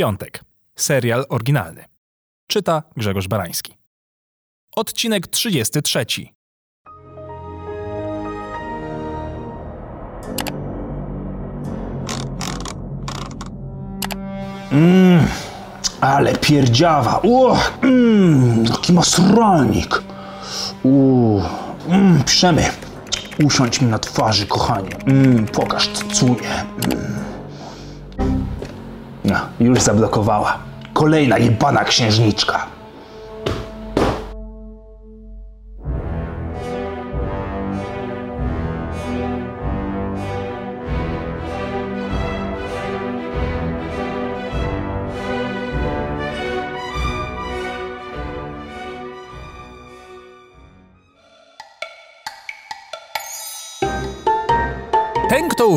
Piątek. Serial oryginalny. Czyta Grzegorz Barański. Odcinek 33. Ale pierdziawa. Uch, mm, jaki masralnik. Uuu, mm, Przemy, usiądź mi na twarzy, kochanie. Mm, pokaż, cucuję. Mm. No, już zablokowała. Kolejna jebana księżniczka.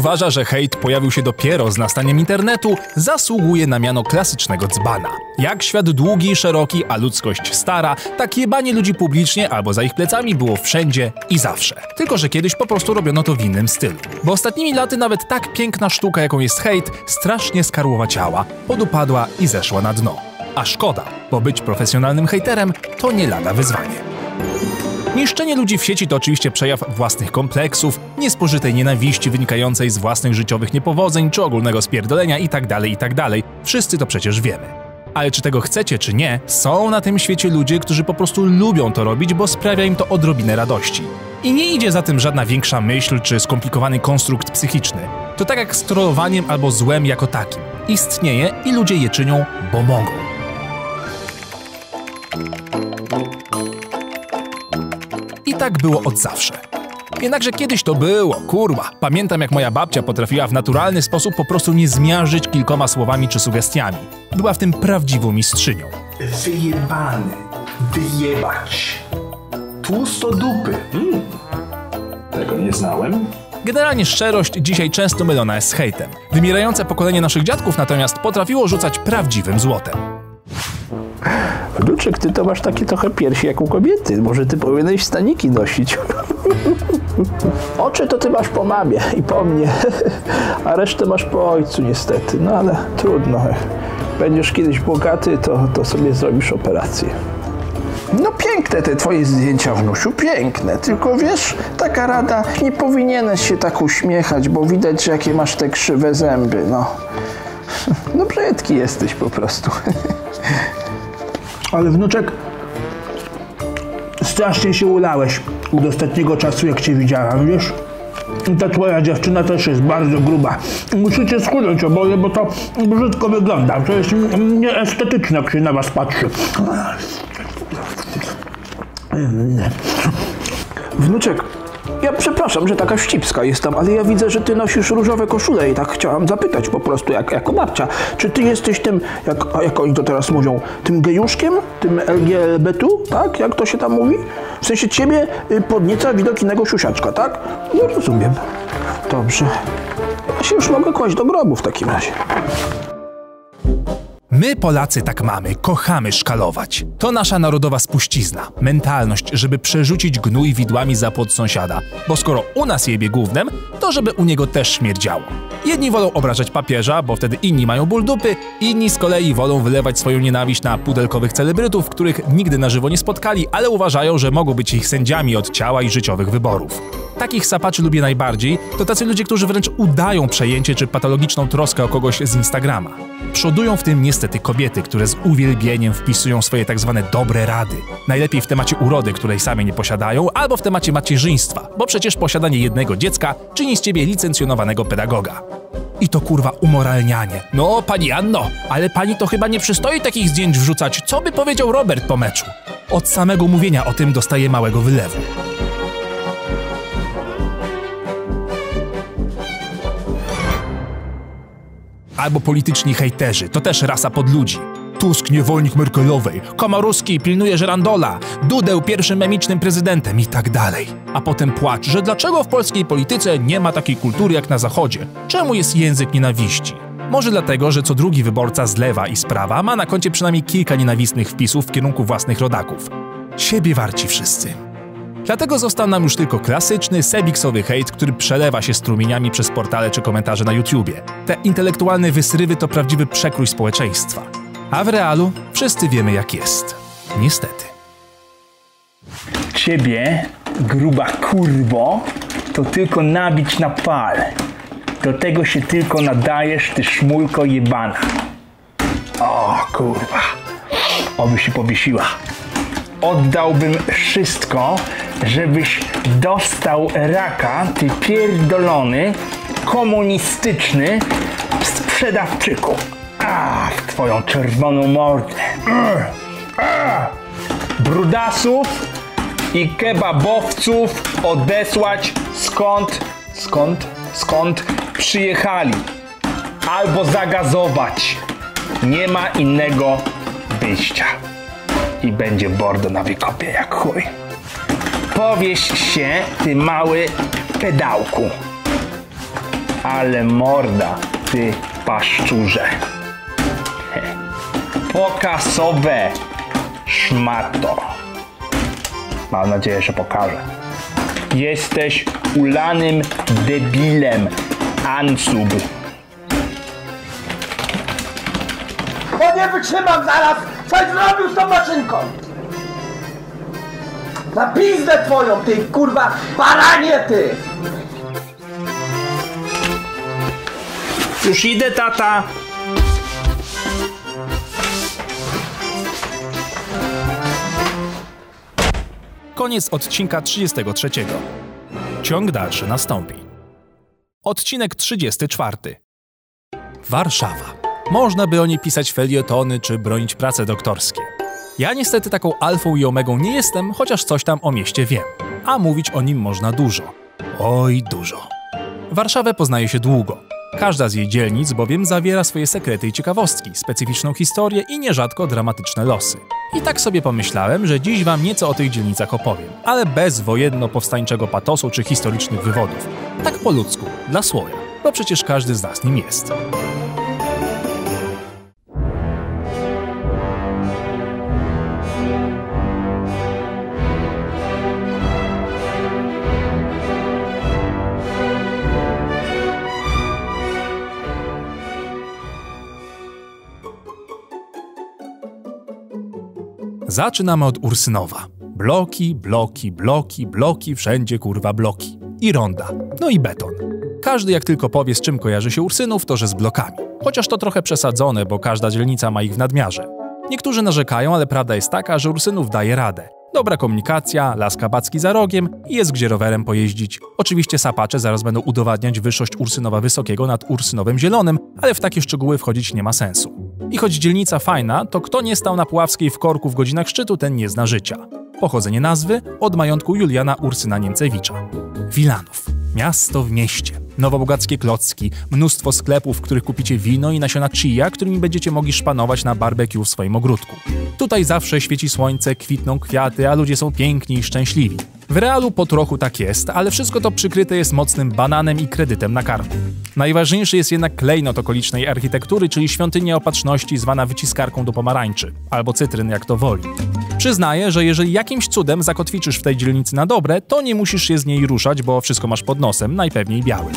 Uważa, że hejt pojawił się dopiero z nastaniem internetu, zasługuje na miano klasycznego dzbana. Jak świat długi i szeroki, a ludzkość stara, tak jebanie ludzi publicznie albo za ich plecami było wszędzie i zawsze. Tylko, że kiedyś po prostu robiono to w innym stylu. Bo ostatnimi laty nawet tak piękna sztuka, jaką jest hejt, strasznie skarłowaciała, podupadła i zeszła na dno. A szkoda, bo być profesjonalnym hejterem to nie lada wyzwanie. Niszczenie ludzi w sieci to oczywiście przejaw własnych kompleksów, niespożytej nienawiści wynikającej z własnych życiowych niepowodzeń czy ogólnego spierdolenia itd., itd. Wszyscy to przecież wiemy. Ale czy tego chcecie, czy nie, są na tym świecie ludzie, którzy po prostu lubią to robić, bo sprawia im to odrobinę radości. I nie idzie za tym żadna większa myśl czy skomplikowany konstrukt psychiczny. To tak jak z trollowaniem albo złem jako takim. Istnieje i ludzie je czynią, bo mogą. I tak było od zawsze. Jednakże kiedyś to było, kurwa. Pamiętam jak moja babcia potrafiła w naturalny sposób po prostu nie zmiażdżyć kilkoma słowami czy sugestiami. Była w tym prawdziwą mistrzynią. Wyjebany. Wyjebać. Tłusto dupy. Mm. Tego nie znałem. Generalnie szczerość dzisiaj często mylona jest z hejtem. Wymierające pokolenie naszych dziadków natomiast potrafiło rzucać prawdziwym złotem. Wnuczek, ty to masz takie trochę piersi jak u kobiety. Może ty powinieneś staniki nosić. Oczy to ty masz po mamie i po mnie, a resztę masz po ojcu niestety. No ale trudno. Będziesz kiedyś bogaty, to, to sobie zrobisz operację. No piękne te twoje zdjęcia, wnusiu, piękne. Tylko wiesz, taka rada, nie powinieneś się tak uśmiechać, bo widać, jakie masz te krzywe zęby, no. No brzydki jesteś po prostu. Ale wnuczek, strasznie się ulałeś od ostatniego czasu, jak cię widziałam, wiesz? I Ta twoja dziewczyna też jest bardzo gruba. Musicie schudnąć oboje, bo to brzydko wygląda. To jest nieestetyczne, jak się na was patrzy. Wnuczek, ja przepraszam, że taka wścibska jestem, ale ja widzę, że ty nosisz różowe koszule i tak chciałam zapytać po prostu, jak, jako babcia, czy ty jesteś tym, jak, jak oni to teraz mówią, tym gejuszkiem, tym LGBT, tak? Jak to się tam mówi? W sensie ciebie y, podnieca widok innego siusiaczka, tak? No rozumiem. Dobrze. Ja się już mogę kłaść do grobu w takim razie. My, Polacy, tak mamy, kochamy szkalować. To nasza narodowa spuścizna, mentalność, żeby przerzucić gnój widłami za płot sąsiada, bo skoro u nas jebie gównem, to żeby u niego też śmierdziało. Jedni wolą obrażać papieża, bo wtedy inni mają ból dupy, inni z kolei wolą wylewać swoją nienawiść na pudelkowych celebrytów, których nigdy na żywo nie spotkali, ale uważają, że mogą być ich sędziami od ciała i życiowych wyborów. Takich sapaczy lubię najbardziej, to tacy ludzie, którzy wręcz udają przejęcie czy patologiczną troskę o kogoś z Instagrama. Przodują w tym niestety kobiety, które z uwielbieniem wpisują swoje tak zwane dobre rady. Najlepiej w temacie urody, której same nie posiadają, albo w temacie macierzyństwa, bo przecież posiadanie jednego dziecka czyni z ciebie licencjonowanego pedagoga. I to kurwa umoralnianie. No, pani Anno, ale pani to chyba nie przystoi takich zdjęć wrzucać. Co by powiedział Robert po meczu? Od samego mówienia o tym dostaje małego wylewu. Albo polityczni hejterzy, to też rasa podludzi. Tusk niewolnik Merkelowej, Komorowski pilnuje Żerandola, Dudeł pierwszym memicznym prezydentem i tak dalej. A potem płacz, że dlaczego w polskiej polityce nie ma takiej kultury jak na zachodzie? Czemu jest język nienawiści? Może dlatego, że co drugi wyborca z lewa i z prawa ma na koncie przynajmniej kilka nienawistnych wpisów w kierunku własnych rodaków. Siebie warci wszyscy. Dlatego został nam już tylko klasyczny, sebiksowy hejt, który przelewa się strumieniami przez portale czy komentarze na YouTubie. Te intelektualne wysrywy to prawdziwy przekrój społeczeństwa. A w realu wszyscy wiemy jak jest. Niestety. Ciebie, gruba kurwo, to tylko nabić na pal. Do tego się tylko nadajesz, ty szmulko jebana. O kurwa, oby się powiesiła. Oddałbym wszystko, żebyś dostał raka, ty pierdolony, komunistyczny sprzedawczyku. A, w twoją czerwoną mordę. Brudasów i kebabowców odesłać skąd, skąd, skąd przyjechali. Albo zagazować. Nie ma innego wyjścia. I będzie bordo na wykopie jak chuj. Powieś się, ty mały pedałku. Ale morda, ty paszczurze. Pokasowe szmato. Mam nadzieję, że pokażę. Jesteś ulanym debilem, Ansub. Bo nie wytrzymam zaraz! Coś zrobił z tą maszynką! Na pizdę twoją, ty kurwa baranie ty! Już idę, tata. Koniec odcinka 33. Ciąg dalszy nastąpi. Odcinek 34. Warszawa. Można by o niej pisać felietony czy bronić prace doktorskie. Ja niestety taką alfą i omegą nie jestem, chociaż coś tam o mieście wiem. A mówić o nim można dużo. Oj, dużo. Warszawę poznaje się długo. Każda z jej dzielnic bowiem zawiera swoje sekrety i ciekawostki, specyficzną historię i nierzadko dramatyczne losy. I tak sobie pomyślałem, że dziś wam nieco o tych dzielnicach opowiem, ale bez wojenno-powstańczego patosu czy historycznych wywodów. Tak po ludzku, dla słoja, bo przecież każdy z nas nim jest. Zaczynamy od Ursynowa. Bloki, bloki, bloki, bloki, wszędzie kurwa bloki. I ronda. No i beton. Każdy jak tylko powie z czym kojarzy się Ursynów, to że z blokami. Chociaż to trochę przesadzone, bo każda dzielnica ma ich w nadmiarze. Niektórzy narzekają, ale prawda jest taka, że Ursynów daje radę. Dobra komunikacja, las kabacki za rogiem i jest gdzie rowerem pojeździć. Oczywiście sapacze zaraz będą udowadniać wyższość Ursynowa Wysokiego nad Ursynowem Zielonym, ale w takie szczegóły wchodzić nie ma sensu. I choć dzielnica fajna, to kto nie stał na Puławskiej w korku w godzinach szczytu, ten nie zna życia. Pochodzenie nazwy od majątku Juliana Ursyna Niemcewicza. Wilanów. Miasto w mieście. Nowobogackie klocki, mnóstwo sklepów, w których kupicie wino i nasiona chia, którymi będziecie mogli szpanować na barbecue w swoim ogródku. Tutaj zawsze świeci słońce, kwitną kwiaty, a ludzie są piękni i szczęśliwi. W realu po trochu tak jest, ale wszystko to przykryte jest mocnym bananem i kredytem na karku. Najważniejszy jest jednak klejnot okolicznej architektury, czyli świątynia opatrzności zwana wyciskarką do pomarańczy, albo cytryn jak to woli. Przyznaję, że jeżeli jakimś cudem zakotwiczysz w tej dzielnicy na dobre, to nie musisz się z niej ruszać, bo wszystko masz pod nosem, najpewniej biały.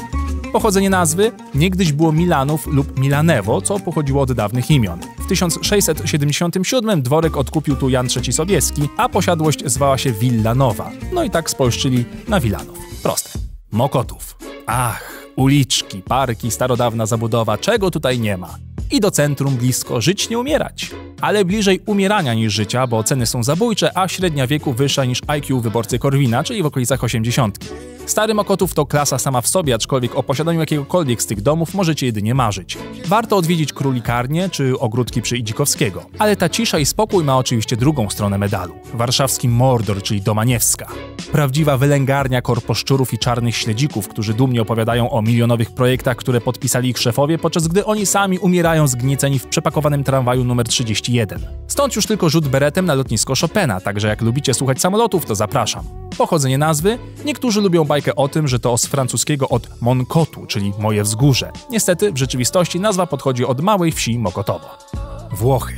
Pochodzenie nazwy niegdyś było Milanów lub Milanewo, co pochodziło od dawnych imion. W 1677 dworek odkupił tu Jan III Sobieski, a posiadłość zwała się Villa Nowa. No i tak spolszczyli na Wilanów. Proste. Mokotów. Ach, uliczki, parki, starodawna zabudowa, czego tutaj nie ma. I do centrum blisko żyć nie umierać. Ale bliżej umierania niż życia, bo ceny są zabójcze, a średnia wieku wyższa niż IQ wyborcy Korwina, czyli w okolicach 80. Stary Mokotów to klasa sama w sobie, aczkolwiek o posiadaniu jakiegokolwiek z tych domów możecie jedynie marzyć. Warto odwiedzić Królikarnię czy ogródki przy Idzikowskiego. Ale ta cisza i spokój ma oczywiście drugą stronę medalu. Warszawski Mordor, czyli Domaniewska. Prawdziwa wylęgarnia korposzczurów i czarnych śledzików, którzy dumnie opowiadają o milionowych projektach, które podpisali ich szefowie, podczas gdy oni sami umierają zgnieceni w przepakowanym tramwaju numer 31. Stąd już tylko rzut beretem na lotnisko Chopina, także jak lubicie słuchać samolotów, to zapraszam. Pochodzenie nazwy? Niektórzy lubią bajkę o tym, że to z francuskiego od Monkotu, czyli moje wzgórze. Niestety, w rzeczywistości nazwa podchodzi od małej wsi Mokotowo. Włochy.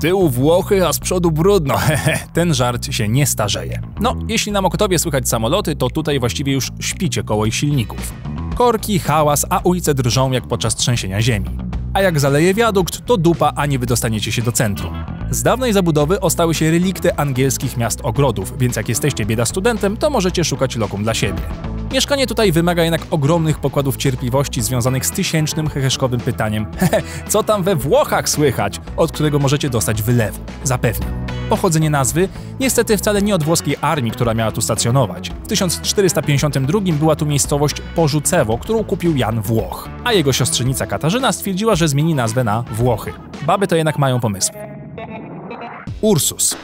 tyłu Włochy, a z przodu brudno. Hehe, ten żart się nie starzeje. No, jeśli na Mokotowie słychać samoloty, to tutaj właściwie już śpicie koło ich silników. Korki, hałas, a ulice drżą jak podczas trzęsienia ziemi. A jak zaleje wiadukt, to dupa, a nie wydostaniecie się do centrum. Z dawnej zabudowy ostały się relikty angielskich miast ogrodów, więc jak jesteście bieda studentem, to możecie szukać lokum dla siebie. Mieszkanie tutaj wymaga jednak ogromnych pokładów cierpliwości związanych z tysięcznym heheszkowym pytaniem co tam we Włochach słychać, od którego możecie dostać wylewu. Zapewniam. Pochodzenie nazwy niestety wcale nie od włoskiej armii, która miała tu stacjonować. W 1452 była tu miejscowość Porzucewo, którą kupił Jan Włoch, a jego siostrzenica Katarzyna stwierdziła, że zmieni nazwę na Włochy. Baby to jednak mają pomysły. Ursus.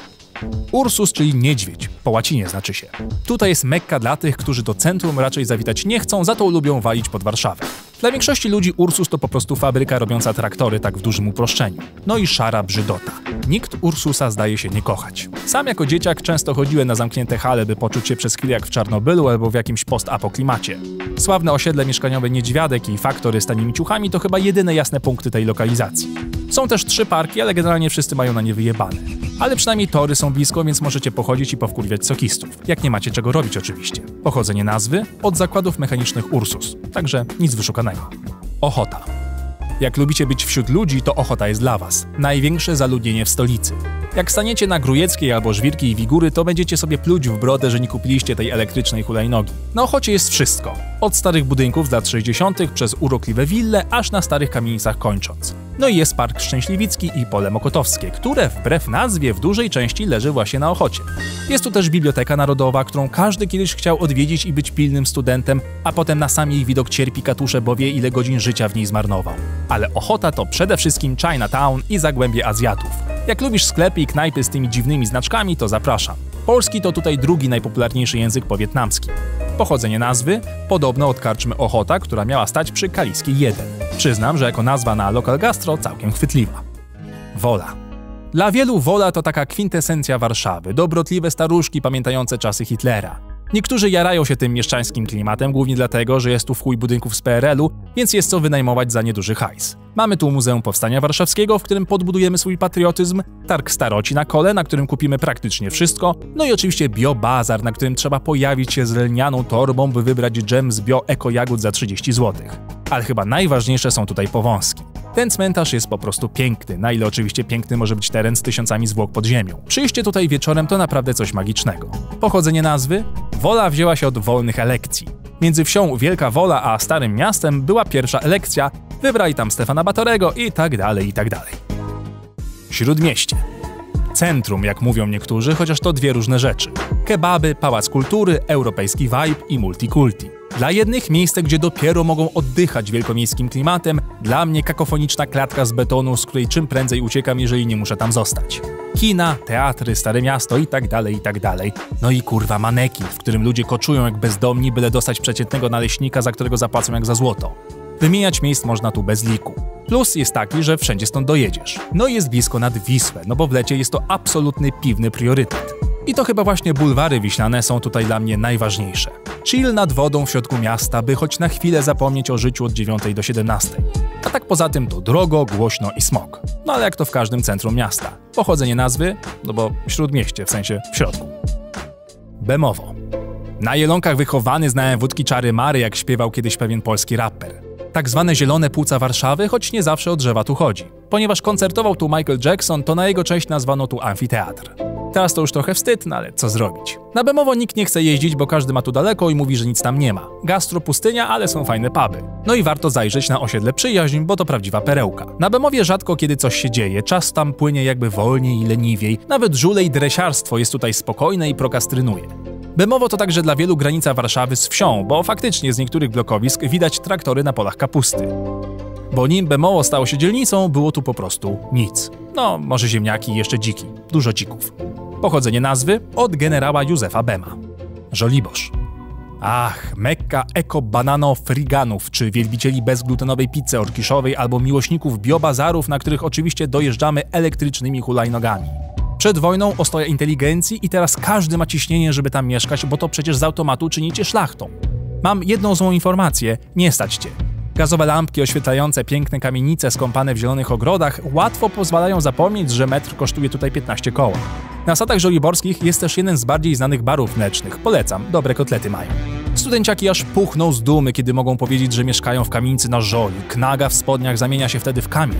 Ursus, czyli niedźwiedź, po łacinie znaczy się. Tutaj jest Mekka dla tych, którzy do centrum raczej zawitać nie chcą, za to lubią walić pod Warszawę. Dla większości ludzi Ursus to po prostu fabryka robiąca traktory, tak w dużym uproszczeniu. No i szara brzydota. Nikt Ursusa zdaje się nie kochać. Sam jako dzieciak często chodziłem na zamknięte hale, by poczuć się przez chwilę jak w Czarnobylu albo w jakimś post-apoklimacie. Sławne osiedle mieszkaniowe Niedźwiadek i faktory z tanimi ciuchami to chyba jedyne jasne punkty tej lokalizacji. Są też trzy parki, ale generalnie wszyscy mają na nie wyjebane. Ale przynajmniej tory są blisko, więc możecie pochodzić i powkurwiać sokistów. Jak nie macie czego robić oczywiście. Pochodzenie nazwy od zakładów mechanicznych Ursus. Także nic wyszukanego. Ochota. Jak lubicie być wśród ludzi, to Ochota jest dla was. Największe zaludnienie w stolicy. Jak staniecie na Grujeckiej albo Żwirki i Wigury, to będziecie sobie pluć w brodę, że nie kupiliście tej elektrycznej hulajnogi. Na Ochocie jest wszystko. Od starych budynków z lat 60. przez urokliwe wille, aż na starych kamienicach kończąc. No i jest Park Szczęśliwicki i Pole Mokotowskie, które wbrew nazwie w dużej części leży właśnie na Ochocie. Jest tu też Biblioteka Narodowa, którą każdy kiedyś chciał odwiedzić i być pilnym studentem, a potem na sam jej widok cierpi katusze, bo wie ile godzin życia w niej zmarnował. Ale Ochota to przede wszystkim Chinatown i Zagłębie Azjatów. Jak lubisz sklepy i knajpy z tymi dziwnymi znaczkami, to zapraszam. Polski to tutaj drugi najpopularniejszy język po wietnamskim. Pochodzenie nazwy podobno od karczmy Ochota, która miała stać przy Kaliskiej 1. Przyznam, że jako nazwa na lokal gastro całkiem chwytliwa. Wola. Dla wielu Wola to taka kwintesencja Warszawy, dobrotliwe staruszki pamiętające czasy Hitlera. Niektórzy jarają się tym mieszczańskim klimatem, głównie dlatego, że jest tu w chuj budynków z PRL-u, więc jest co wynajmować za nieduży hajs. Mamy tu Muzeum Powstania Warszawskiego, w którym podbudujemy swój patriotyzm, targ staroci na kole, na którym kupimy praktycznie wszystko, no i oczywiście biobazar, na którym trzeba pojawić się z lnianą torbą, by wybrać dżem z bio-eko-jagód za 30 zł. Ale chyba najważniejsze są tutaj powązki. Ten cmentarz jest po prostu piękny, na ile oczywiście piękny może być teren z tysiącami zwłok pod ziemią. Przyjście tutaj wieczorem to naprawdę coś magicznego. Pochodzenie nazwy? Wola wzięła się od wolnych elekcji. Między wsią Wielka Wola a Starym Miastem była pierwsza elekcja, wybrali tam Stefana Batorego i tak dalej, i tak dalej. Śródmieście. Centrum, jak mówią niektórzy, chociaż to dwie różne rzeczy. Kebaby, pałac kultury, europejski vibe i multikulti. Dla jednych miejsce, gdzie dopiero mogą oddychać wielkomiejskim klimatem, dla mnie kakofoniczna klatka z betonu, z której czym prędzej uciekam, jeżeli nie muszę tam zostać. Kina, teatry, stare miasto i tak dalej, i tak dalej. No i kurwa manekin, w którym ludzie koczują jak bezdomni, byle dostać przeciętnego naleśnika, za którego zapłacą jak za złoto. Wymieniać miejsc można tu bez liku. Plus jest taki, że wszędzie stąd dojedziesz. No i jest blisko nad Wisłę, no bo w lecie jest to absolutny piwny priorytet. I to chyba właśnie bulwary wiślane są tutaj dla mnie najważniejsze. Chill nad wodą w środku miasta, by choć na chwilę zapomnieć o życiu od 9 do 17. A tak poza tym to drogo, głośno i smog. No ale jak to w każdym centrum miasta. Pochodzenie nazwy? No bo śródmieście, w sensie w środku. Bemowo. Na jelonkach wychowany znałem wódki czary Mary, jak śpiewał kiedyś pewien polski raper. Tak zwane zielone płuca Warszawy, choć nie zawsze o drzewa tu chodzi. Ponieważ koncertował tu Michael Jackson, to na jego cześć nazwano tu amfiteatr. Teraz to już trochę wstyd, no ale co zrobić? Na Bemowo nikt nie chce jeździć, bo każdy ma tu daleko i mówi, że nic tam nie ma. Gastro pustynia, ale są fajne puby. No i warto zajrzeć na osiedle Przyjaźń, bo to prawdziwa perełka. Na Bemowie rzadko kiedy coś się dzieje, czas tam płynie jakby wolniej i leniwiej. Nawet żule i dresiarstwo jest tutaj spokojne i prokastrynuje. Bemowo to także dla wielu granica Warszawy z wsią, bo faktycznie z niektórych blokowisk widać traktory na polach kapusty. Bo nim Bemowo stało się dzielnicą, było tu po prostu nic. No, może ziemniaki i jeszcze dziki. Dużo dzików. Pochodzenie nazwy od generała Józefa Bema. Żoliborz. Ach, mekka eko-banano-friganów, czy wielbicieli bezglutenowej pizzy orkiszowej, albo miłośników biobazarów, na których oczywiście dojeżdżamy elektrycznymi hulajnogami. Przed wojną ostoja inteligencji i teraz każdy ma ciśnienie, żeby tam mieszkać, bo to przecież z automatu czynicie szlachtą. Mam jedną złą informację, nie stać cię. Gazowe lampki oświetlające piękne kamienice skąpane w zielonych ogrodach łatwo pozwalają zapomnieć, że metr kosztuje tutaj 15 koła. Na sadach żoliborskich jest też jeden z bardziej znanych barów mlecznych. Polecam, dobre kotlety mają. Studenciaki aż puchną z dumy, kiedy mogą powiedzieć, że mieszkają w kamienicy na żoli. Knaga w spodniach zamienia się wtedy w kamień.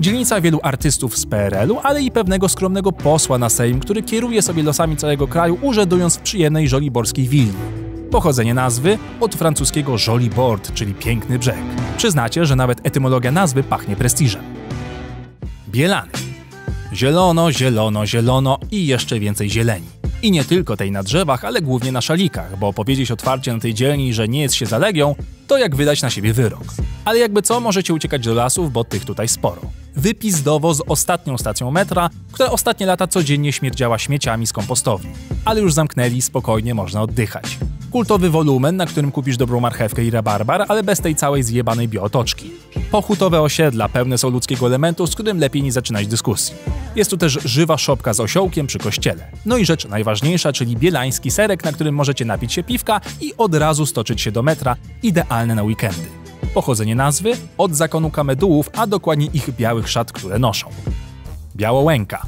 Dzielnica wielu artystów z PRL-u, ale i pewnego skromnego posła na Sejm, który kieruje sobie losami całego kraju, urzędując w przyjemnej żoliborskiej willi. Pochodzenie nazwy od francuskiego joli bord, czyli piękny brzeg. Przyznacie, że nawet etymologia nazwy pachnie prestiżem. Bielany. Zielono, zielono, zielono i jeszcze więcej zieleni. I nie tylko tej na drzewach, ale głównie na szalikach, bo powiedzieć otwarcie na tej dzielni, że nie jest się za Legią, to jak wydać na siebie wyrok. Ale jakby co, możecie uciekać do lasów, bo tych tutaj sporo. Wypizdowo z ostatnią stacją metra, która ostatnie lata codziennie śmierdziała śmieciami z kompostowni. Ale już zamknęli, spokojnie można oddychać. Kultowy wolumen, na którym kupisz dobrą marchewkę i rabarbar, ale bez tej całej zjebanej biotoczki. Pochutowe osiedla pełne są ludzkiego elementu, z którym lepiej nie zaczynać dyskusji. Jest tu też żywa szopka z osiołkiem przy kościele. No i rzecz najważniejsza, czyli bielański serek, na którym możecie napić się piwka i od razu stoczyć się do metra, idealne na weekendy. Pochodzenie nazwy od zakonu kamedułów, a dokładnie ich białych szat, które noszą. Białołęka.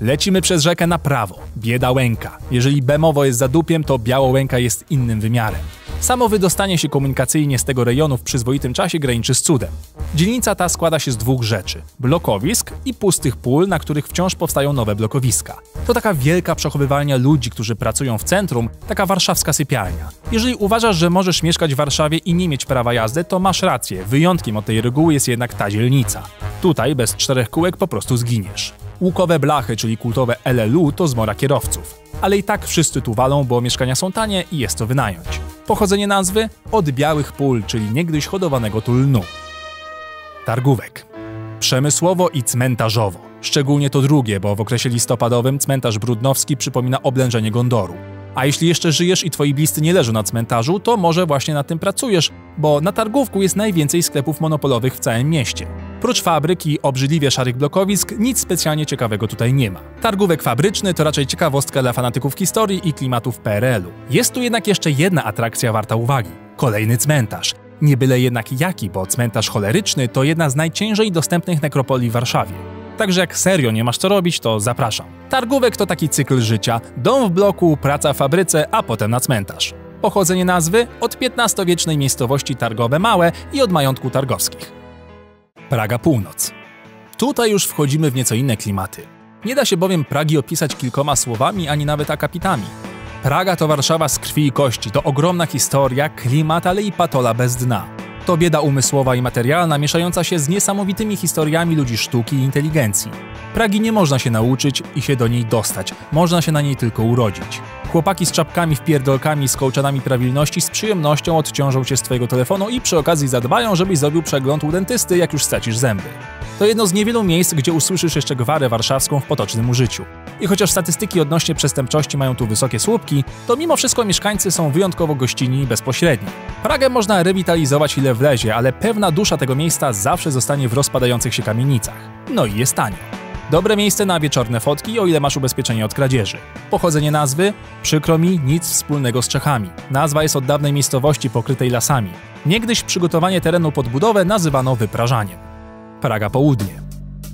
Lecimy przez rzekę na prawo. Bieda Łęka. Jeżeli Bemowo jest za dupiem, to Białołęka jest innym wymiarem. Samo wydostanie się komunikacyjnie z tego rejonu w przyzwoitym czasie graniczy z cudem. Dzielnica ta składa się z dwóch rzeczy: blokowisk i pustych pól, na których wciąż powstają nowe blokowiska. To taka wielka przechowywalnia ludzi, którzy pracują w centrum, taka warszawska sypialnia. Jeżeli uważasz, że możesz mieszkać w Warszawie i nie mieć prawa jazdy, to masz rację. Wyjątkiem od tej reguły jest jednak ta dzielnica. Tutaj bez czterech kółek po prostu zginiesz. Łukowe blachy, czyli kultowe LLU, to zmora kierowców. Ale i tak wszyscy tu walą, bo mieszkania są tanie i jest to wynająć. Pochodzenie nazwy? Od białych pól, czyli niegdyś hodowanego tu lnu. Targówek. Przemysłowo i cmentarzowo. Szczególnie to drugie, bo w okresie listopadowym cmentarz Brudnowski przypomina oblężenie Gondoru. A jeśli jeszcze żyjesz i twoi bliscy nie leżą na cmentarzu, to może właśnie nad tym pracujesz, bo na targówku jest najwięcej sklepów monopolowych w całym mieście. Prócz fabryk i obrzydliwie szarych blokowisk, nic specjalnie ciekawego tutaj nie ma. Targówek fabryczny to raczej ciekawostka dla fanatyków historii i klimatów PRL-u. Jest tu jednak jeszcze jedna atrakcja warta uwagi. Kolejny cmentarz. Nie byle jednak jaki, bo cmentarz choleryczny to jedna z najciężej dostępnych nekropolii w Warszawie. Także jak serio nie masz co robić, to zapraszam. Targówek to taki cykl życia: dom w bloku, praca w fabryce, a potem na cmentarz. Pochodzenie nazwy od XV-wiecznej miejscowości Targowe Małe i od majątku targowskich. Praga Północ. Tutaj już wchodzimy w nieco inne klimaty. Nie da się bowiem Pragi opisać kilkoma słowami ani nawet akapitami. Praga to Warszawa z krwi i kości, to ogromna historia, klimat, ale i patola bez dna. To bieda umysłowa i materialna, mieszająca się z niesamowitymi historiami ludzi sztuki i inteligencji. Pragi nie można się nauczyć i się do niej dostać, można się na niej tylko urodzić. Chłopaki z czapkami wpierdolkami z kołczanami prawilności z przyjemnością odciążą cię z twojego telefonu i przy okazji zadbają, żebyś zrobił przegląd u dentysty, jak już stracisz zęby. To jedno z niewielu miejsc, gdzie usłyszysz jeszcze gwarę warszawską w potocznym użyciu. I chociaż statystyki odnośnie przestępczości mają tu wysokie słupki, to mimo wszystko mieszkańcy są wyjątkowo gościnni i bezpośredni. Pragę można rewitalizować ile wlezie, ale pewna dusza tego miejsca zawsze zostanie w rozpadających się kamienicach. No i jest tanio. Dobre miejsce na wieczorne fotki, o ile masz ubezpieczenie od kradzieży. Pochodzenie nazwy? Przykro mi, nic wspólnego z Czechami. Nazwa jest od dawnej miejscowości pokrytej lasami. Niegdyś przygotowanie terenu pod budowę nazywano wyprażaniem. Praga Południe.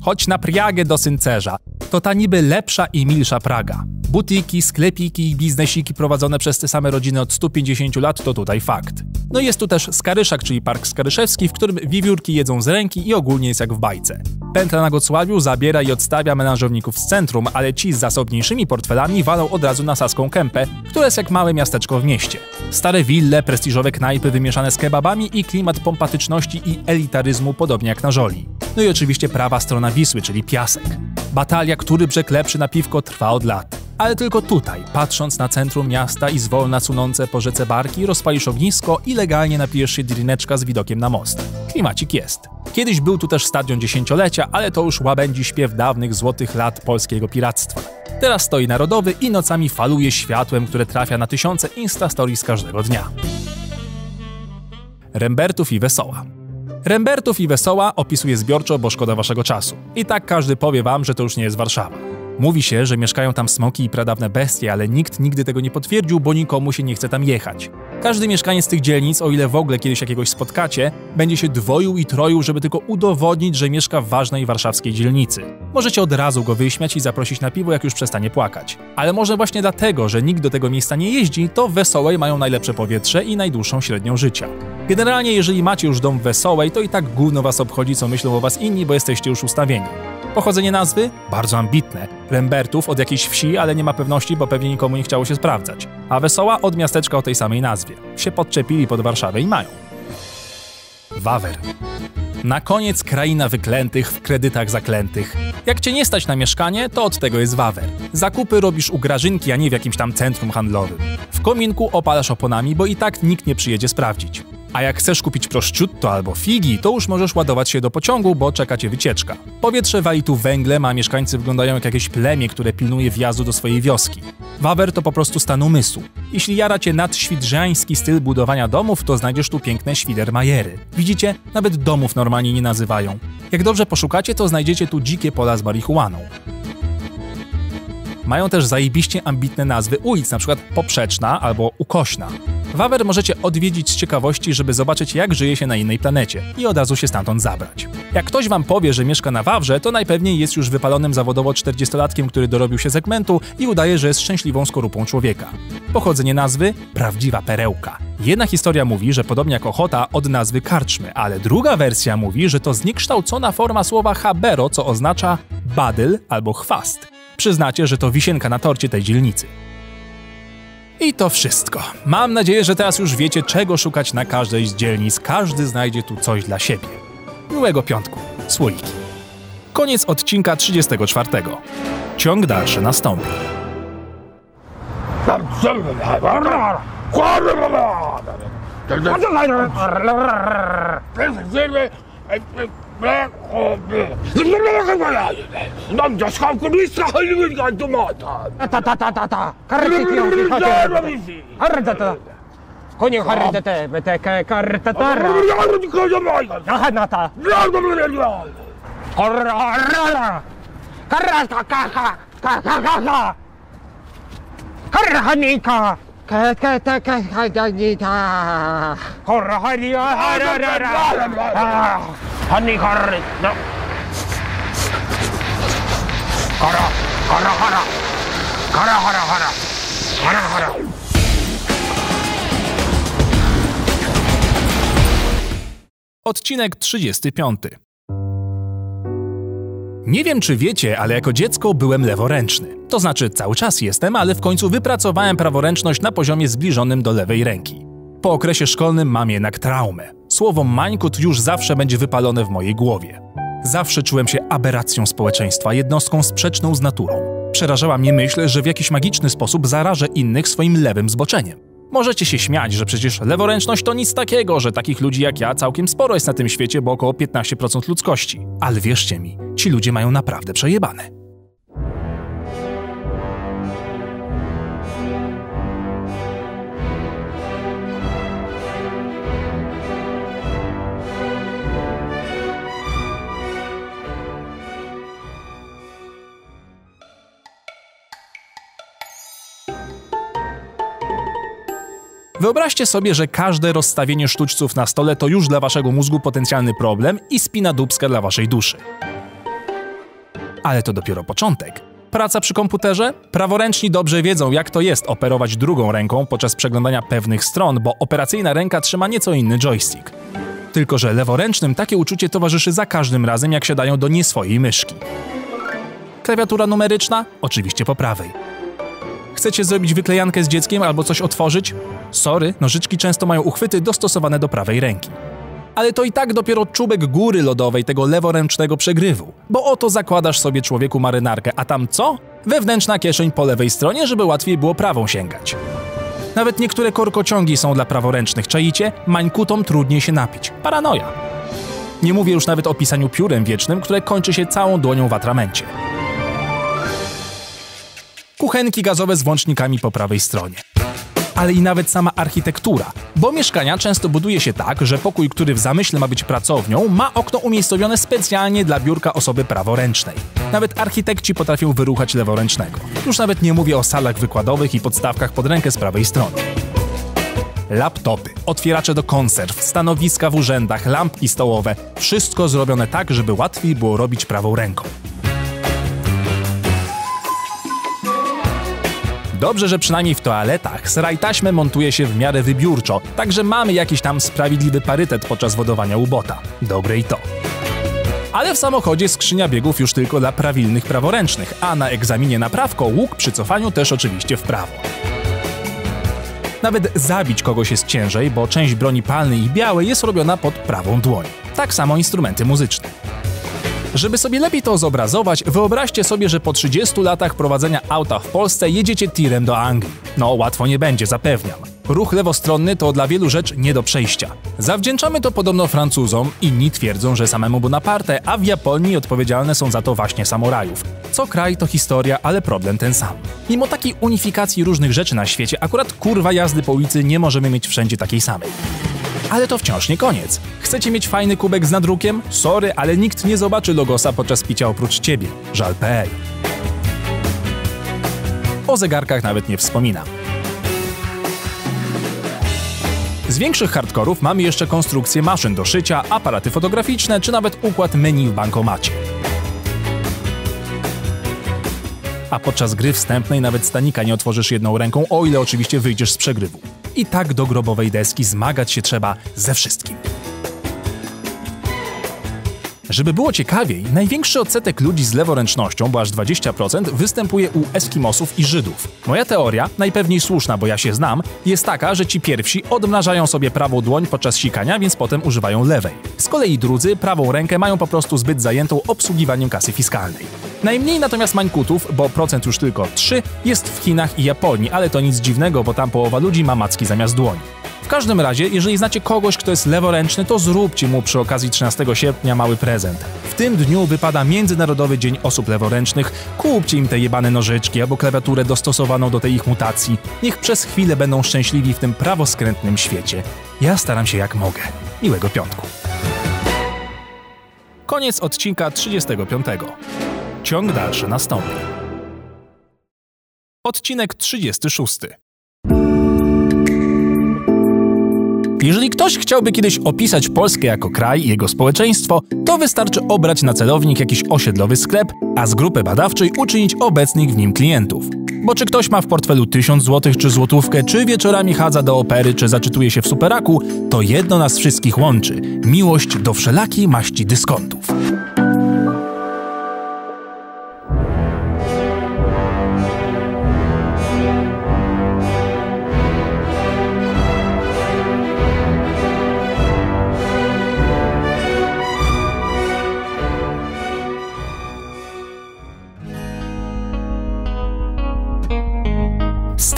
Chodź na Priagę do Syncerza. To ta niby lepsza i milsza Praga. Butiki, sklepiki i biznesiki prowadzone przez te same rodziny od 150 lat to tutaj fakt. No i jest tu też Skaryszak, czyli Park Skaryszewski, w którym wiewiórki jedzą z ręki i ogólnie jest jak w bajce. Pętla na Gocławiu zabiera i odstawia menażowników z centrum, ale ci z zasobniejszymi portfelami walą od razu na Saską Kępę, która jest jak małe miasteczko w mieście. Stare wille, prestiżowe knajpy wymieszane z kebabami i klimat pompatyczności i elitaryzmu podobnie jak na Żoli. No i oczywiście prawa strona Wisły, czyli piasek. Batalia, który brzeg lepszy na piwko trwa od lat. Ale tylko tutaj, patrząc na centrum miasta i zwolna sunące po rzece barki, rozpalisz ognisko i legalnie napijesz się drineczka z widokiem na most. Klimacik jest. Kiedyś był tu też stadion dziesięciolecia, ale to już łabędzi śpiew dawnych złotych lat polskiego piractwa. Teraz stoi narodowy i nocami faluje światłem, które trafia na tysiące instastories każdego dnia. Rembertów i Wesoła. Rembertów i Wesoła opisuje zbiorczo, bo szkoda waszego czasu. I tak każdy powie wam, że to już nie jest Warszawa. Mówi się, że mieszkają tam smoki i pradawne bestie, ale nikt nigdy tego nie potwierdził, bo nikomu się nie chce tam jechać. Każdy mieszkaniec tych dzielnic, o ile w ogóle kiedyś jakiegoś spotkacie, będzie się dwoił i troił, żeby tylko udowodnić, że mieszka w ważnej warszawskiej dzielnicy. Możecie od razu go wyśmiać i zaprosić na piwo, jak już przestanie płakać. Ale może właśnie dlatego, że nikt do tego miejsca nie jeździ, to Wesołej mają najlepsze powietrze i najdłuższą średnią życia. Generalnie, jeżeli macie już dom Wesołej, to i tak gówno was obchodzi, co myślą o was inni, bo jesteście już ustawieni. Pochodzenie nazwy? Bardzo ambitne. Rembertów od jakiejś wsi, ale nie ma pewności, bo pewnie nikomu nie chciało się sprawdzać. A Wesoła od miasteczka o tej samej nazwie. Się podczepili pod Warszawę i mają. Wawer. Na koniec kraina wyklętych w kredytach zaklętych. Jak cię nie stać na mieszkanie, to od tego jest Wawer. Zakupy robisz u Grażynki, a nie w jakimś tam centrum handlowym. W kominku opalasz oponami, bo i tak nikt nie przyjedzie sprawdzić. A jak chcesz kupić prosciutto albo figi, to już możesz ładować się do pociągu, bo czeka cię wycieczka. Powietrze wali tu węglem, a mieszkańcy wyglądają jak jakieś plemię, które pilnuje wjazdu do swojej wioski. Wawer to po prostu stan umysłu. Jeśli jara cię nadświdrzeański styl budowania domów, to znajdziesz tu piękne świdermajery. Widzicie? Nawet domów normalnie nie nazywają. Jak dobrze poszukacie, to znajdziecie tu dzikie pola z marihuaną. Mają też zajebiście ambitne nazwy ulic, np. Poprzeczna albo Ukośna. Wawer możecie odwiedzić z ciekawości, żeby zobaczyć jak żyje się na innej planecie i od razu się stamtąd zabrać. Jak ktoś wam powie, że mieszka na Wawrze, to najpewniej jest już wypalonym zawodowo 40-latkiem, który dorobił się segmentu i udaje, że jest szczęśliwą skorupą człowieka. Pochodzenie nazwy? Prawdziwa perełka. Jedna historia mówi, że podobnie jak ochota od nazwy karczmy, ale druga wersja mówi, że to zniekształcona forma słowa habero, co oznacza badyl albo chwast. Przyznacie, że to wisienka na torcie tej dzielnicy. I to wszystko. Mam nadzieję, że teraz już wiecie, czego szukać na każdej z dzielnic. Każdy znajdzie tu coś dla siebie. Miłego piątku. Słoiki. Koniec odcinka 34. Ciąg dalszy nastąpi. 남 Нам доска кулиса халивга домата. Та-та-та-та-та. Каррити. Харрдата. Коні харрдата. Бете карртатара. Наханата. Харрара. Каррака ка ка ка ка ка. Харраника. Korra harja, harra, Odcinek 35. Nie wiem, czy wiecie, ale jako dziecko byłem leworęczny. To znaczy, cały czas jestem, ale w końcu wypracowałem praworęczność na poziomie zbliżonym do lewej ręki. Po okresie szkolnym mam jednak traumę. Słowo mańkut już zawsze będzie wypalone w mojej głowie. Zawsze czułem się aberracją społeczeństwa, jednostką sprzeczną z naturą. Przerażała mnie myśl, że w jakiś magiczny sposób zarażę innych swoim lewym zboczeniem. Możecie się śmiać, że przecież leworęczność to nic takiego, że takich ludzi jak ja całkiem sporo jest na tym świecie, bo około 15% ludzkości. Ale wierzcie mi, ci ludzie mają naprawdę przejebane. Wyobraźcie sobie, że każde rozstawienie sztućców na stole to już dla waszego mózgu potencjalny problem i spina dubska dla waszej duszy. Ale to dopiero początek. Praca przy komputerze? Praworęczni dobrze wiedzą, jak to jest operować drugą ręką podczas przeglądania pewnych stron, bo operacyjna ręka trzyma nieco inny joystick. Tylko, że leworęcznym takie uczucie towarzyszy za każdym razem, jak siadają do nieswojej myszki. Klawiatura numeryczna? Oczywiście po prawej. Chcecie zrobić wyklejankę z dzieckiem albo coś otworzyć? Sorry, nożyczki często mają uchwyty dostosowane do prawej ręki. Ale to i tak dopiero czubek góry lodowej tego leworęcznego przegrywu. Bo oto zakładasz sobie człowieku marynarkę, a tam co? Wewnętrzna kieszeń po lewej stronie, żeby łatwiej było prawą sięgać. Nawet niektóre korkociągi są dla praworęcznych, czaicie? Mańkutom trudniej się napić. Paranoja. Nie mówię już nawet o pisaniu piórem wiecznym, które kończy się całą dłonią w atramencie. Kuchenki gazowe z włącznikami po prawej stronie. Ale i nawet sama architektura. Bo mieszkania często buduje się tak, że pokój, który w zamyśle ma być pracownią, ma okno umiejscowione specjalnie dla biurka osoby praworęcznej. Nawet architekci potrafią wyruchać leworęcznego. Już nawet nie mówię o salach wykładowych i podstawkach pod rękę z prawej strony. Laptopy, otwieracze do konserw, stanowiska w urzędach, lampki stołowe wszystko zrobione tak, żeby łatwiej było robić prawą ręką. Dobrze, że przynajmniej w toaletach sraj taśmę montuje się w miarę wybiórczo, także mamy jakiś tam sprawiedliwy parytet podczas wodowania ubota. Dobre i to. Ale w samochodzie skrzynia biegów już tylko dla prawilnych praworęcznych, a na egzaminie na prawko łuk przy cofaniu też oczywiście w prawo. Nawet zabić kogoś jest ciężej, bo część broni palnej i białej jest robiona pod prawą dłoń. Tak samo instrumenty muzyczne. Żeby sobie lepiej to zobrazować, wyobraźcie sobie, że po 30 latach prowadzenia auta w Polsce jedziecie tirem do Anglii. No, łatwo nie będzie, zapewniam. Ruch lewostronny to dla wielu rzecz nie do przejścia. Zawdzięczamy to podobno Francuzom, inni twierdzą, że samemu Bonaparte, a w Japonii odpowiedzialne są za to właśnie samurajów. Co kraj to historia, ale problem ten sam. Mimo takiej unifikacji różnych rzeczy na świecie, akurat kurwa jazdy po ulicy nie możemy mieć wszędzie takiej samej. Ale to wciąż nie koniec. Chcecie mieć fajny kubek z nadrukiem? Sorry, ale nikt nie zobaczy logosa podczas picia oprócz ciebie. Żal.pl O zegarkach nawet nie wspominam. Z większych hardkorów mamy jeszcze konstrukcję maszyn do szycia, aparaty fotograficzne czy nawet układ menu w bankomacie. A podczas gry wstępnej nawet stanika nie otworzysz jedną ręką, o ile oczywiście wyjdziesz z przegrywu. I tak do grobowej deski zmagać się trzeba ze wszystkim. Żeby było ciekawiej, największy odsetek ludzi z leworęcznością, bo aż 20%, występuje u Eskimosów i Żydów. Moja teoria, najpewniej słuszna, bo ja się znam, jest taka, że ci pierwsi odmnażają sobie prawą dłoń podczas sikania, więc potem używają lewej. Z kolei drudzy prawą rękę mają po prostu zbyt zajętą obsługiwaniem kasy fiskalnej. Najmniej natomiast mańkutów, bo procent już tylko 3, jest w Chinach i Japonii, ale to nic dziwnego, bo tam połowa ludzi ma macki zamiast dłoni. W każdym razie, jeżeli znacie kogoś, kto jest leworęczny, to zróbcie mu przy okazji 13 sierpnia mały prezent. W tym dniu wypada Międzynarodowy Dzień Osób Leworęcznych. Kupcie im te jebane nożyczki albo klawiaturę dostosowaną do tej ich mutacji. Niech przez chwilę będą szczęśliwi w tym prawoskrętnym świecie. Ja staram się jak mogę. Miłego piątku. Koniec odcinka 35. Ciąg dalszy nastąpi. Odcinek 36. Jeżeli ktoś chciałby kiedyś opisać Polskę jako kraj i jego społeczeństwo, to wystarczy obrać na celownik jakiś osiedlowy sklep, a z grupy badawczej uczynić obecnych w nim klientów. Bo czy ktoś ma w portfelu 1000 zł czy złotówkę, czy wieczorami chadza do opery, czy zaczytuje się w superaku, to jedno nas wszystkich łączy – miłość do wszelakiej maści dyskontów.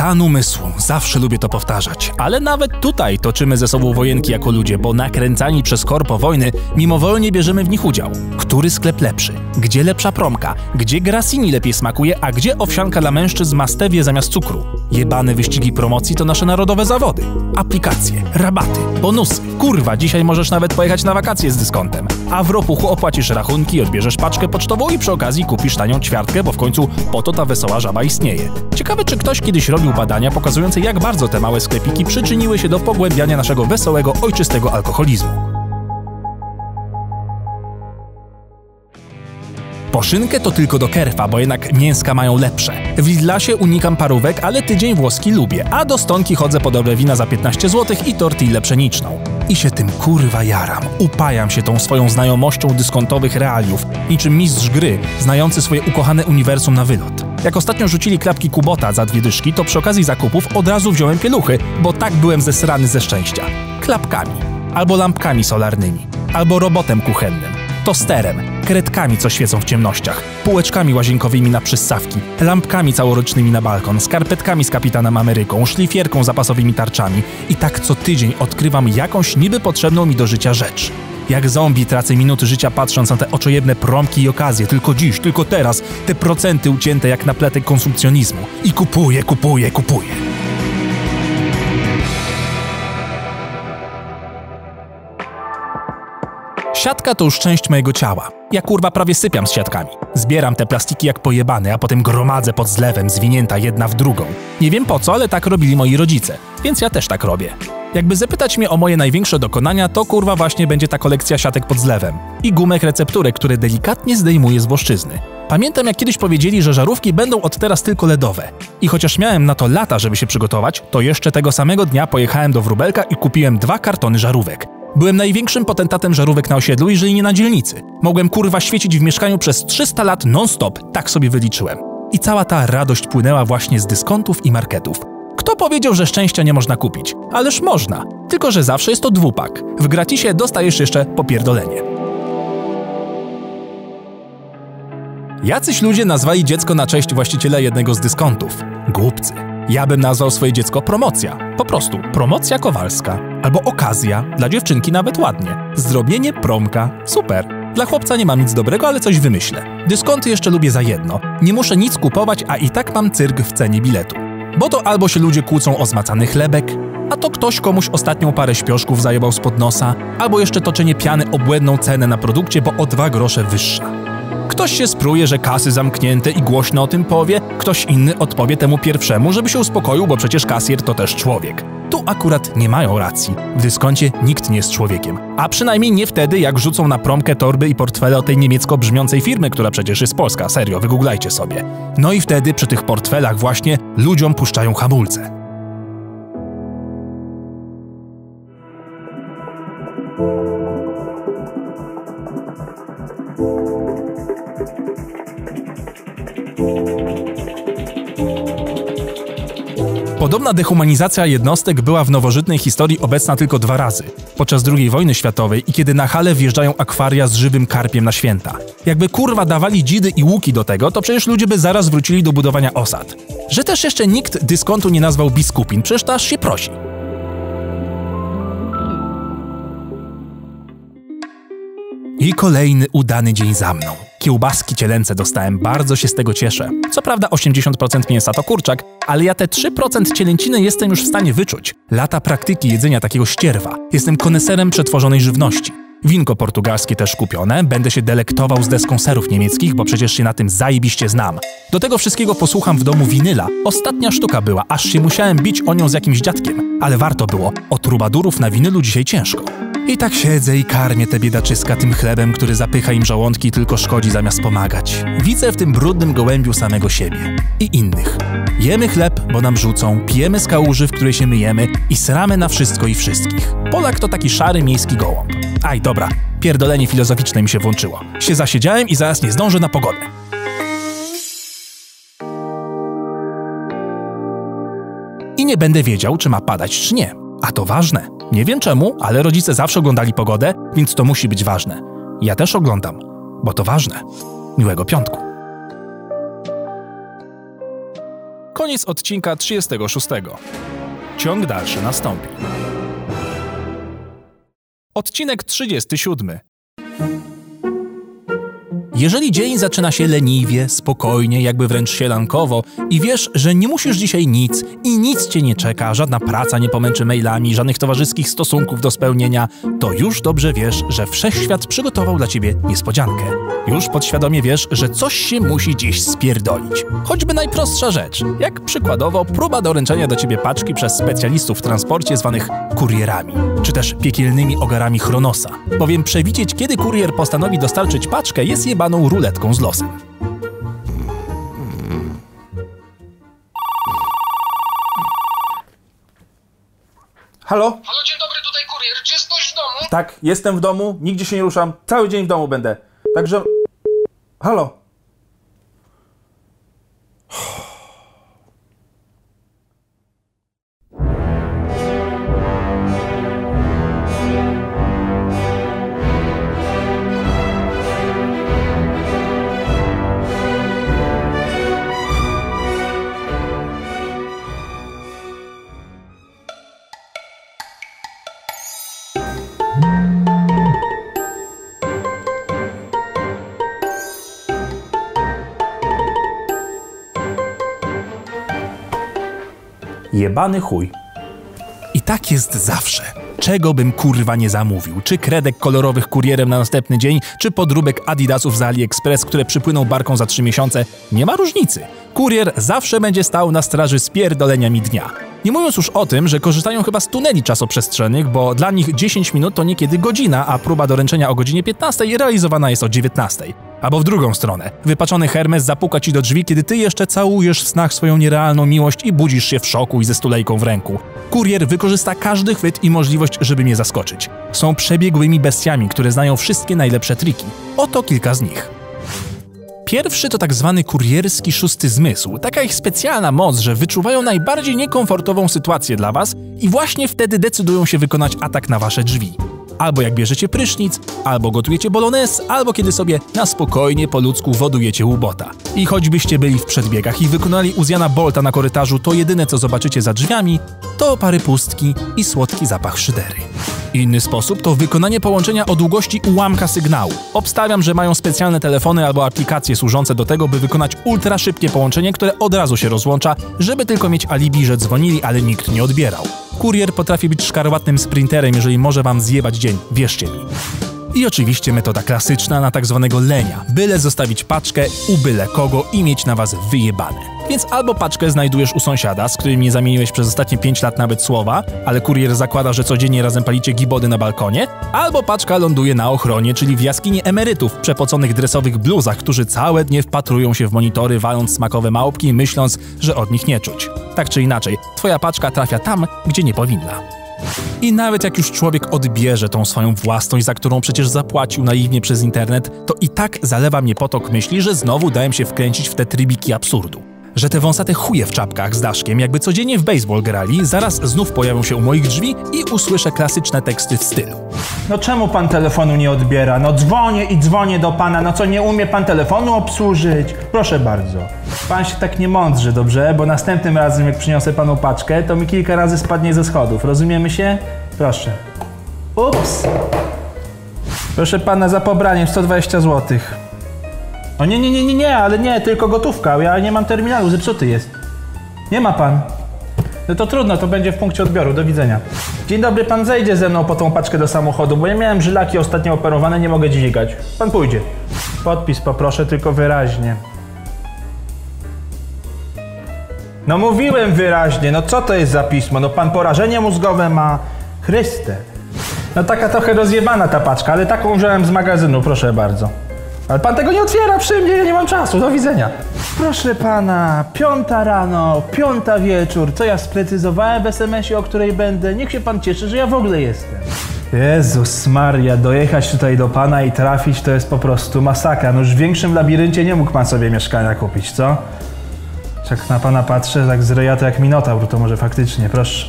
Stan umysłu, zawsze lubię to powtarzać, ale nawet tutaj toczymy ze sobą wojenki jako ludzie, bo nakręcani przez korpo wojny mimowolnie bierzemy w nich udział. Który sklep lepszy? Gdzie lepsza promka? Gdzie grasini lepiej smakuje, a gdzie owsianka dla mężczyzn ma stewie zamiast cukru? Jebane wyścigi promocji to nasze narodowe zawody. Aplikacje, rabaty, bonusy. Kurwa, dzisiaj możesz nawet pojechać na wakacje z dyskontem. A w ropuchu opłacisz rachunki, odbierzesz paczkę pocztową i przy okazji kupisz tanią ćwiartkę, bo w końcu po to ta wesoła żaba istnieje. Ciekawe, czy ktoś kiedyś robił badania pokazujące, jak bardzo te małe sklepiki przyczyniły się do pogłębiania naszego wesołego, ojczystego alkoholizmu. Poszynkę to tylko do kerfa, bo jednak mięska mają lepsze. W Lidlasie unikam parówek, ale tydzień włoski lubię, a do stonki chodzę po dobre wina za 15 zł i tortillę pszeniczną. I się tym kurwa jaram. Upajam się tą swoją znajomością dyskontowych realiów, niczym mistrz gry, znający swoje ukochane uniwersum na wylot. Jak ostatnio rzucili klapki Kubota za dwie dyszki, to przy okazji zakupów od razu wziąłem pieluchy, bo tak byłem zesrany ze szczęścia. Klapkami, albo lampkami solarnymi, albo robotem kuchennym, tosterem, kredkami, co świecą w ciemnościach, półeczkami łazienkowymi na przyssawki, lampkami całorocznymi na balkon, skarpetkami z Kapitanem Ameryką, szlifierką zapasowymi tarczami. I tak co tydzień odkrywam jakąś niby potrzebną mi do życia rzecz. Jak zombie tracę minuty życia patrząc na te oczojebne promki i okazje. Tylko dziś, tylko teraz. Te procenty ucięte jak na pletek konsumpcjonizmu. I kupuję, kupuję, kupuję. Siatka to już część mojego ciała. Ja kurwa prawie sypiam z siatkami. Zbieram te plastiki jak pojebany, a potem gromadzę pod zlewem, zwinięta jedna w drugą. Nie wiem po co, ale tak robili moi rodzice, więc ja też tak robię. Jakby zapytać mnie o moje największe dokonania, to kurwa właśnie będzie ta kolekcja siatek pod zlewem. I gumek recepturek, które delikatnie zdejmuje z włoszczyzny. Pamiętam jak kiedyś powiedzieli, że żarówki będą od teraz tylko LEDowe. I chociaż miałem na to lata, żeby się przygotować, to jeszcze tego samego dnia pojechałem do Wróbelka i kupiłem dwa kartony żarówek. Byłem największym potentatem żarówek na osiedlu, jeżeli nie na dzielnicy. Mogłem kurwa świecić w mieszkaniu przez 300 lat non-stop, tak sobie wyliczyłem. I cała ta radość płynęła właśnie z dyskontów i marketów. Kto powiedział, że szczęścia nie można kupić? Ależ można. Tylko, że zawsze jest to dwupak. W gratisie dostajesz jeszcze popierdolenie. Jacyś ludzie nazwali dziecko na cześć właściciela jednego z dyskontów. Głupcy. Ja bym nazwał swoje dziecko promocja. Po prostu promocja kowalska. Albo okazja. Dla dziewczynki nawet ładnie. Zdrobienie promka. Super. Dla chłopca nie mam nic dobrego, ale coś wymyślę. Dyskonty jeszcze lubię za jedno. Nie muszę nic kupować, a i tak mam cyrk w cenie biletu. Bo to albo się ludzie kłócą o zmacany chlebek, a to ktoś komuś ostatnią parę śpioszków zajebał spod nosa, albo jeszcze toczenie piany o błędną cenę na produkcie, bo o dwa grosze wyższa. Ktoś się spruje, że kasy zamknięte i głośno o tym powie, ktoś inny odpowie temu pierwszemu, żeby się uspokoił, bo przecież kasjer to też człowiek. Tu akurat nie mają racji. W dyskoncie nikt nie jest człowiekiem. A przynajmniej nie wtedy, jak rzucą na promkę torby i portfele o tej niemiecko brzmiącej firmy, która przecież jest polska. Serio, wygooglajcie sobie. No i wtedy przy tych portfelach właśnie ludziom puszczają hamulce. Podobna dehumanizacja jednostek była w nowożytnej historii obecna tylko dwa razy. Podczas II wojny światowej i kiedy na hale wjeżdżają akwaria z żywym karpiem na święta. Jakby kurwa dawali dzidy i łuki do tego, to przecież ludzie by zaraz wrócili do budowania osad. Że też jeszcze nikt dyskontu nie nazwał biskupin, przecież to aż się prosi. I kolejny udany dzień za mną. Kiełbaski cielęce dostałem, bardzo się z tego cieszę. Co prawda 80% mięsa to kurczak, ale ja te 3% cielęciny jestem już w stanie wyczuć. Lata praktyki jedzenia takiego ścierwa. Jestem koneserem przetworzonej żywności. Winko portugalskie też kupione, będę się delektował z deskonserów niemieckich, bo przecież się na tym zajebiście znam. Do tego wszystkiego posłucham w domu winyla. Ostatnia sztuka była, aż się musiałem bić o nią z jakimś dziadkiem. Ale warto było, o trubadurów na winylu dzisiaj ciężko. I tak siedzę i karmię te biedaczyska tym chlebem, który zapycha im żołądki i tylko szkodzi zamiast pomagać. Widzę w tym brudnym gołębiu samego siebie i innych. Jemy chleb, bo nam rzucą, pijemy z kałuży, w której się myjemy i sramy na wszystko i wszystkich. Polak to taki szary miejski gołąb. Aj, dobra, pierdolenie filozoficzne mi się włączyło. Się zasiedziałem i zaraz nie zdążę na pogodę. I nie będę wiedział, czy ma padać, czy nie. A to ważne. Nie wiem czemu, ale rodzice zawsze oglądali pogodę, więc to musi być ważne. Ja też oglądam, bo to ważne. Miłego piątku. Koniec odcinka 36. Ciąg dalszy nastąpi. Odcinek 37. Jeżeli dzień zaczyna się leniwie, spokojnie, jakby wręcz sielankowo i wiesz, że nie musisz dzisiaj nic i nic cię nie czeka, żadna praca nie pomęczy mailami, żadnych towarzyskich stosunków do spełnienia, to już dobrze wiesz, że wszechświat przygotował dla ciebie niespodziankę. Już podświadomie wiesz, że coś się musi dziś spierdolić. Choćby najprostsza rzecz, jak przykładowo próba doręczenia do ciebie paczki przez specjalistów w transporcie zwanych kurierami, czy też piekielnymi ogarami Chronosa. Bowiem przewidzieć, kiedy kurier postanowi dostarczyć paczkę jest jebaną ruletką z losem. Halo? Halo, dzień dobry, tutaj kurier. Czy jest ktoś w domu? Tak, jestem w domu, nigdzie się nie ruszam, cały dzień w domu będę. Także. Halo? Jebany chuj. I tak jest zawsze. czego bym kurwa nie zamówił. Czy kredek kolorowych kurierem na następny dzień, czy podróbek Adidasów z AliExpress, które przypłyną barką za 3 miesiące. Nie ma różnicy. Kurier zawsze będzie stał na straży spierdolenia mi dnia. Nie mówiąc już o tym, że korzystają chyba z tuneli czasoprzestrzennych, bo dla nich 10 minut to niekiedy godzina, a próba doręczenia o godzinie 15 realizowana jest o 19. Albo w drugą stronę. Wypaczony Hermes zapuka ci do drzwi, kiedy ty jeszcze całujesz w snach swoją nierealną miłość i budzisz się w szoku i ze stulejką w ręku. Kurier wykorzysta każdy chwyt i możliwość, żeby mnie zaskoczyć. Są przebiegłymi bestiami, które znają wszystkie najlepsze triki. Oto kilka z nich. Pierwszy to tak zwany kurierski szósty zmysł, taka ich specjalna moc, że wyczuwają najbardziej niekomfortową sytuację dla was i właśnie wtedy decydują się wykonać atak na wasze drzwi. Albo jak bierzecie prysznic, albo gotujecie bolognese, albo kiedy sobie na spokojnie po ludzku wodujecie łubota. I choćbyście byli w przedbiegach i wykonali Uziana Bolta na korytarzu, to jedyne co zobaczycie za drzwiami, to opary pustki i słodki zapach szydery. Inny sposób to wykonanie połączenia o długości ułamka sygnału. Obstawiam, że mają specjalne telefony albo aplikacje służące do tego, by wykonać ultra szybkie połączenie, które od razu się rozłącza, żeby tylko mieć alibi, że dzwonili, ale nikt nie odbierał. Kurier potrafi być szkarłatnym sprinterem, jeżeli może wam zjebać dzień, wierzcie mi. I oczywiście metoda klasyczna na tak zwanego lenia. Byle zostawić paczkę u byle kogo i mieć na was wyjebane. Więc albo paczkę znajdujesz u sąsiada, z którym nie zamieniłeś przez ostatnie 5 lat nawet słowa, ale kurier zakłada, że codziennie razem palicie gibody na balkonie, albo paczka ląduje na ochronie, czyli w jaskini emerytów w przepoconych dresowych bluzach, którzy całe dnie wpatrują się w monitory, waląc smakowe małpki, myśląc, że od nich nie czuć. Tak czy inaczej, twoja paczka trafia tam, gdzie nie powinna. I nawet jak już człowiek odbierze tą swoją własność, za którą przecież zapłacił naiwnie przez internet, to i tak zalewa mnie potok myśli, że znowu dałem się wkręcić w te trybiki absurdu. Że te wąsate chuje w czapkach z daszkiem, jakby codziennie w baseball grali, zaraz znów pojawią się u moich drzwi i usłyszę klasyczne teksty w stylu. No czemu pan telefonu nie odbiera? No dzwonię i dzwonię do pana, no co nie umie pan telefonu obsłużyć? Proszę bardzo. Pan się tak nie mądrzy, dobrze? Bo następnym razem jak przyniosę panu paczkę, to mi kilka razy spadnie ze schodów. Rozumiemy się? Proszę. Ups. Proszę pana za pobranie 120 zł. O nie, nie, nie, nie, nie, ale nie, tylko gotówka. Ja nie mam terminalu, zepsuty jest. Nie ma pan. No to trudno, to będzie w punkcie odbioru. Do widzenia. Dzień dobry, pan zejdzie ze mną po tą paczkę do samochodu, bo ja miałem żylaki ostatnio operowane, nie mogę dźwigać. Pan pójdzie. Podpis poproszę, tylko wyraźnie. No mówiłem wyraźnie, no co to jest za pismo? No pan porażenie mózgowe ma. Chryste. No taka trochę rozjebana ta paczka, ale taką wziąłem z magazynu, proszę bardzo. Ale pan tego nie otwiera przy mnie, ja nie mam czasu, do widzenia. Proszę pana, piąta rano, piąta wieczór, co ja sprecyzowałem w SMS-ie, o której będę? Niech się pan cieszy, że ja w ogóle jestem. Jezus Maria, dojechać tutaj do pana i trafić to jest po prostu masakra. No już w większym labiryncie nie mógł pan sobie mieszkania kupić, co? Jak na pana patrzę, tak z jak minotaur, to może faktycznie, proszę.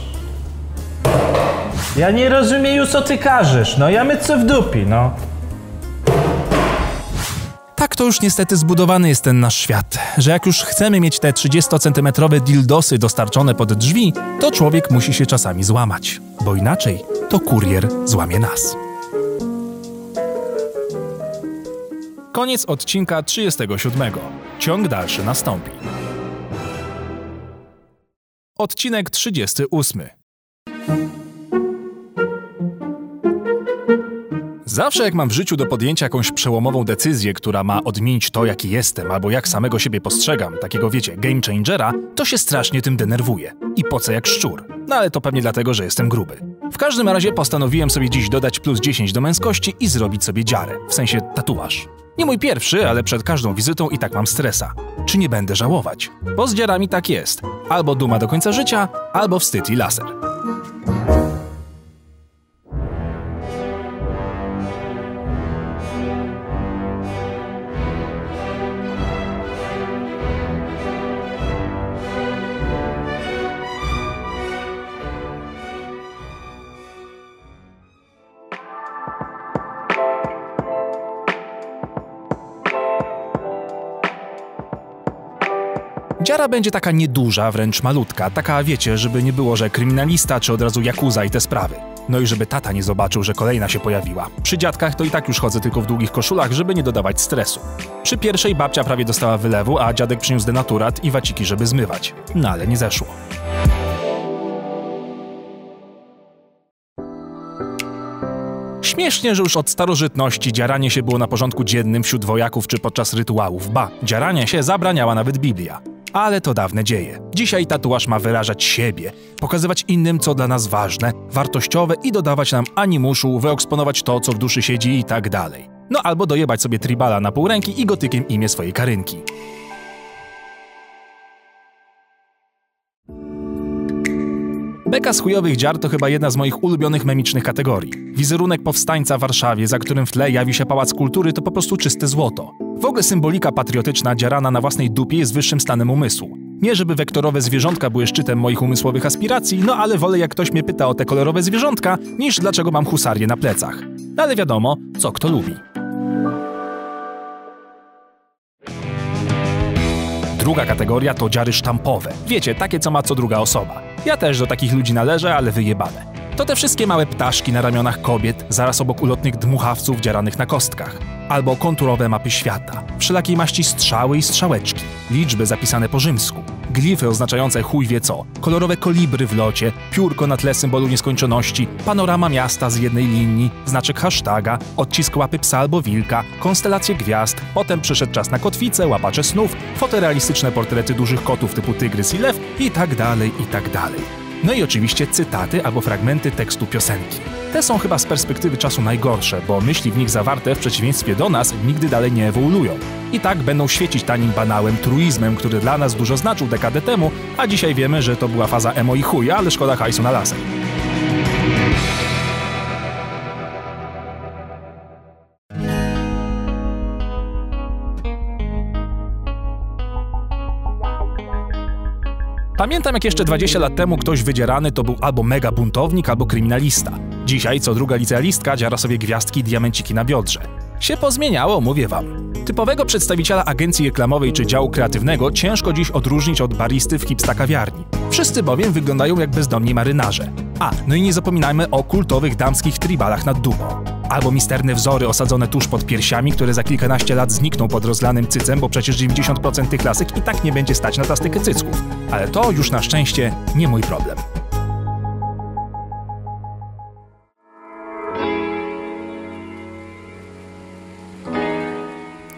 Ja nie rozumiem już co ty każesz, no ja my co w dupi, no. Tak to już niestety zbudowany jest ten nasz świat, że jak już chcemy mieć te 30-centymetrowe dildosy dostarczone pod drzwi, to człowiek musi się czasami złamać, bo inaczej to kurier złamie nas. Koniec odcinka 37. Ciąg dalszy nastąpi. Odcinek 38. Zawsze jak mam w życiu do podjęcia jakąś przełomową decyzję, która ma odmienić to, jaki jestem, albo jak samego siebie postrzegam, takiego wiecie, game changera, to się strasznie tym denerwuję. I pocę jak szczur. No ale to pewnie dlatego, że jestem gruby. W każdym razie postanowiłem sobie dziś dodać plus 10 do męskości i zrobić sobie dziarę, w sensie tatuaż. Nie mój pierwszy, ale przed każdą wizytą i tak mam stresa. Czy nie będę żałować? Bo z dziarami tak jest. Albo duma do końca życia, albo wstyd i laser. Dziara będzie taka nieduża, wręcz malutka, taka wiecie, żeby nie było, że kryminalista czy od razu jakuza i te sprawy. No i żeby tata nie zobaczył, że kolejna się pojawiła. Przy dziadkach to i tak już chodzę tylko w długich koszulach, żeby nie dodawać stresu. Przy pierwszej babcia prawie dostała wylewu, a dziadek przyniósł denaturat i waciki, żeby zmywać. No ale nie zeszło. Śmiesznie, że już od starożytności dziaranie się było na porządku dziennym wśród wojaków czy podczas rytuałów. Ba, dziaranie się zabraniała nawet Biblia. Ale to dawne dzieje. Dzisiaj tatuaż ma wyrażać siebie, pokazywać innym, co dla nas ważne, wartościowe i dodawać nam animuszu, wyeksponować to, co w duszy siedzi i tak dalej. No albo dojebać sobie tribala na pół ręki i gotykiem imię swojej karynki. Beka z chujowych dziar to chyba jedna z moich ulubionych memicznych kategorii. Wizerunek powstańca w Warszawie, za którym w tle jawi się Pałac Kultury, to po prostu czyste złoto. W ogóle symbolika patriotyczna dziarana na własnej dupie jest wyższym stanem umysłu. Nie żeby wektorowe zwierzątka były szczytem moich umysłowych aspiracji, no ale wolę jak ktoś mnie pyta o te kolorowe zwierzątka, niż dlaczego mam husarię na plecach. No ale wiadomo, co kto lubi. Druga kategoria to dziary sztampowe. Wiecie, takie co ma co druga osoba. Ja też do takich ludzi należę, ale wyjebane. To te wszystkie małe ptaszki na ramionach kobiet, zaraz obok ulotnych dmuchawców dziaranych na kostkach. Albo konturowe mapy świata, wszelakiej maści strzały i strzałeczki, liczby zapisane po rzymsku, glify oznaczające chuj wie co, kolorowe kolibry w locie, piórko na tle symbolu nieskończoności, panorama miasta z jednej linii, znaczek hashtaga, odcisk łapy psa albo wilka, konstelacje gwiazd, potem przyszedł czas na kotwice, łapacze snów, fotorealistyczne portrety dużych kotów typu tygrys i lew i tak dalej, i tak dalej. No i oczywiście cytaty albo fragmenty tekstu piosenki. Te są chyba z perspektywy czasu najgorsze, bo myśli w nich zawarte w przeciwieństwie do nas nigdy dalej nie ewoluują. I tak będą świecić tanim banałem, truizmem, który dla nas dużo znaczył dekadę temu, a dzisiaj wiemy, że to była faza emo i chuja, ale szkoda hajsu na lasek. Pamiętam jak jeszcze 20 lat temu ktoś wydzierany to był albo mega buntownik, albo kryminalista. Dzisiaj co druga licealistka dziara sobie gwiazdki i diamenciki na biodrze. Się pozmieniało, mówię wam. Typowego przedstawiciela agencji reklamowej czy działu kreatywnego ciężko dziś odróżnić od baristy w hipsta kawiarni. Wszyscy bowiem wyglądają jak bezdomni marynarze. A, no i nie zapominajmy o kultowych damskich tribalach nad dumą. Albo misterne wzory osadzone tuż pod piersiami, które za kilkanaście lat znikną pod rozlanym cycem, bo przecież 90% tych lasek i tak nie będzie stać na plastykę cycków. Ale to już na szczęście nie mój problem.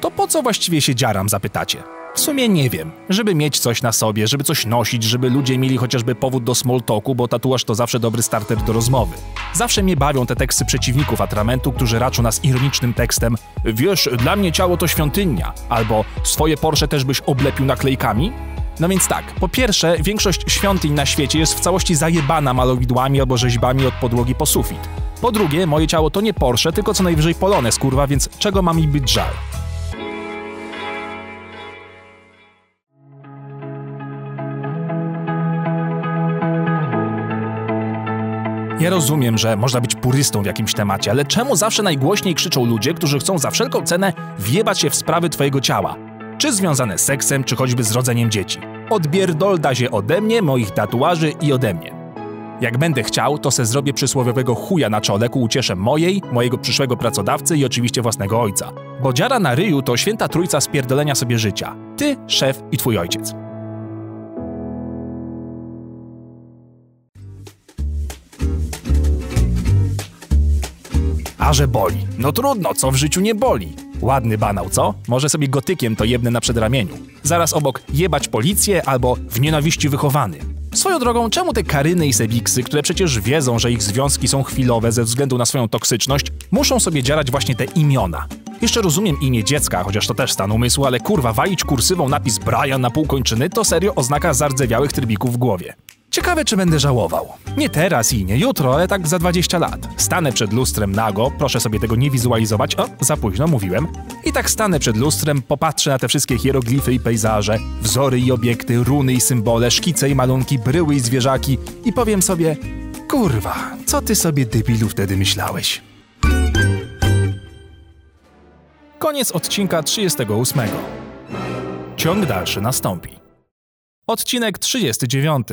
To po co właściwie się dziaram, zapytacie? W sumie nie wiem. Żeby mieć coś na sobie, żeby coś nosić, żeby ludzie mieli chociażby powód do small talku, bo tatuaż to zawsze dobry starter do rozmowy. Zawsze mnie bawią te teksty przeciwników atramentu, którzy raczą nas ironicznym tekstem Wiesz, dla mnie ciało to świątynia, albo swoje Porsche też byś oblepił naklejkami? No więc tak, po pierwsze, większość świątyń na świecie jest w całości zajebana malowidłami albo rzeźbami od podłogi po sufit. Po drugie, moje ciało to nie Porsche, tylko co najwyżej Polones, kurwa, więc czego ma mi być żal? Ja rozumiem, że można być purystą w jakimś temacie, ale czemu zawsze najgłośniej krzyczą ludzie, którzy chcą za wszelką cenę wjebać się w sprawy twojego ciała? Czy związane z seksem, czy choćby z rodzeniem dzieci? Odbierdolda się ode mnie, moich tatuaży i ode mnie. Jak będę chciał, to se zrobię przysłowiowego chuja na czole ku uciesze mojej, mojego przyszłego pracodawcy i oczywiście własnego ojca. Bo dziara na ryju to święta trójca spierdolenia sobie życia. Ty, szef i twój ojciec. A że boli. No trudno, co w życiu nie boli. Ładny banał, co? Może sobie gotykiem to jebnę na przedramieniu. Zaraz obok jebać policję albo w nienawiści wychowany. Swoją drogą, czemu te Karyny i Sebiksy, które przecież wiedzą, że ich związki są chwilowe ze względu na swoją toksyczność, muszą sobie dzierać właśnie te imiona? Jeszcze rozumiem imię dziecka, chociaż to też stan umysłu, ale kurwa, walić kursywą napis Brian na pół kończyny to serio oznaka zardzewiałych trybików w głowie. Ciekawe, czy będę żałował. Nie teraz i nie jutro, ale tak za 20 lat. Stanę przed lustrem nago, proszę sobie tego nie wizualizować, o, za późno mówiłem. I tak stanę przed lustrem, popatrzę na te wszystkie hieroglify i pejzaże, wzory i obiekty, runy i symbole, szkice i malunki, bryły i zwierzaki i powiem sobie, kurwa, co ty sobie debilu wtedy myślałeś? Koniec odcinka 38. Ciąg dalszy nastąpi. Odcinek 39.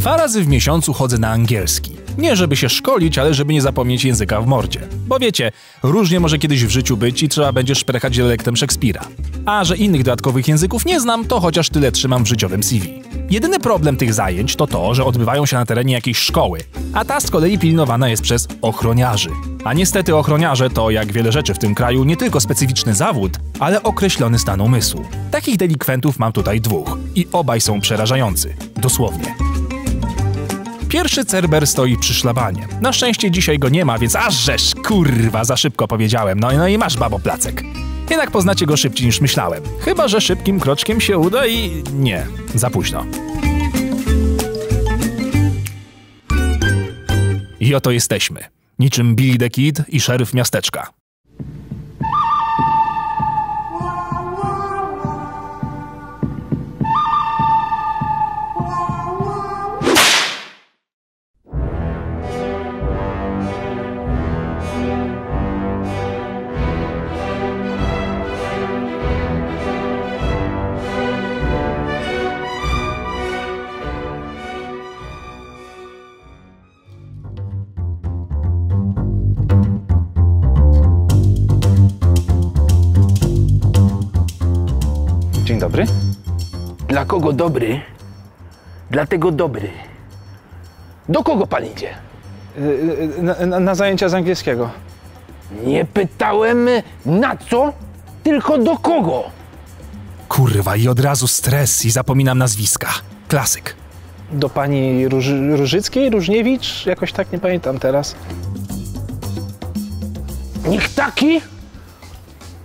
Dwa razy w miesiącu chodzę na angielski. Nie żeby się szkolić, ale żeby nie zapomnieć języka w mordzie. Bo wiecie, różnie może kiedyś w życiu być i trzeba będzie szprechać dialektem Szekspira. A że innych dodatkowych języków nie znam, to chociaż tyle trzymam w życiowym CV. Jedyny problem tych zajęć to to, że odbywają się na terenie jakiejś szkoły, a ta z kolei pilnowana jest przez ochroniarzy. A niestety ochroniarze to, jak wiele rzeczy w tym kraju, nie tylko specyficzny zawód, ale określony stan umysłu. Takich delikwentów mam tutaj dwóch i obaj są przerażający. Dosłownie. Pierwszy Cerber stoi przy szlabanie. Na szczęście dzisiaj go nie ma, więc aż żeż, kurwa, za szybko powiedziałem. No, no i masz babo placek. Jednak poznacie go szybciej niż myślałem. Chyba, że szybkim kroczkiem się uda i... nie, za późno. I oto jesteśmy. Niczym Billy the Kid i szeryf miasteczka. Dobry. Dla kogo dobry? Dlatego dobry. Do kogo pan idzie? Y, Na, na, na zajęcia z angielskiego. Nie pytałem na co, tylko do kogo. Kurwa, i od razu stres i zapominam nazwiska. Klasyk. Do pani Róż, Różyckiej, Różniewicz? Jakoś tak nie pamiętam teraz. Nikt taki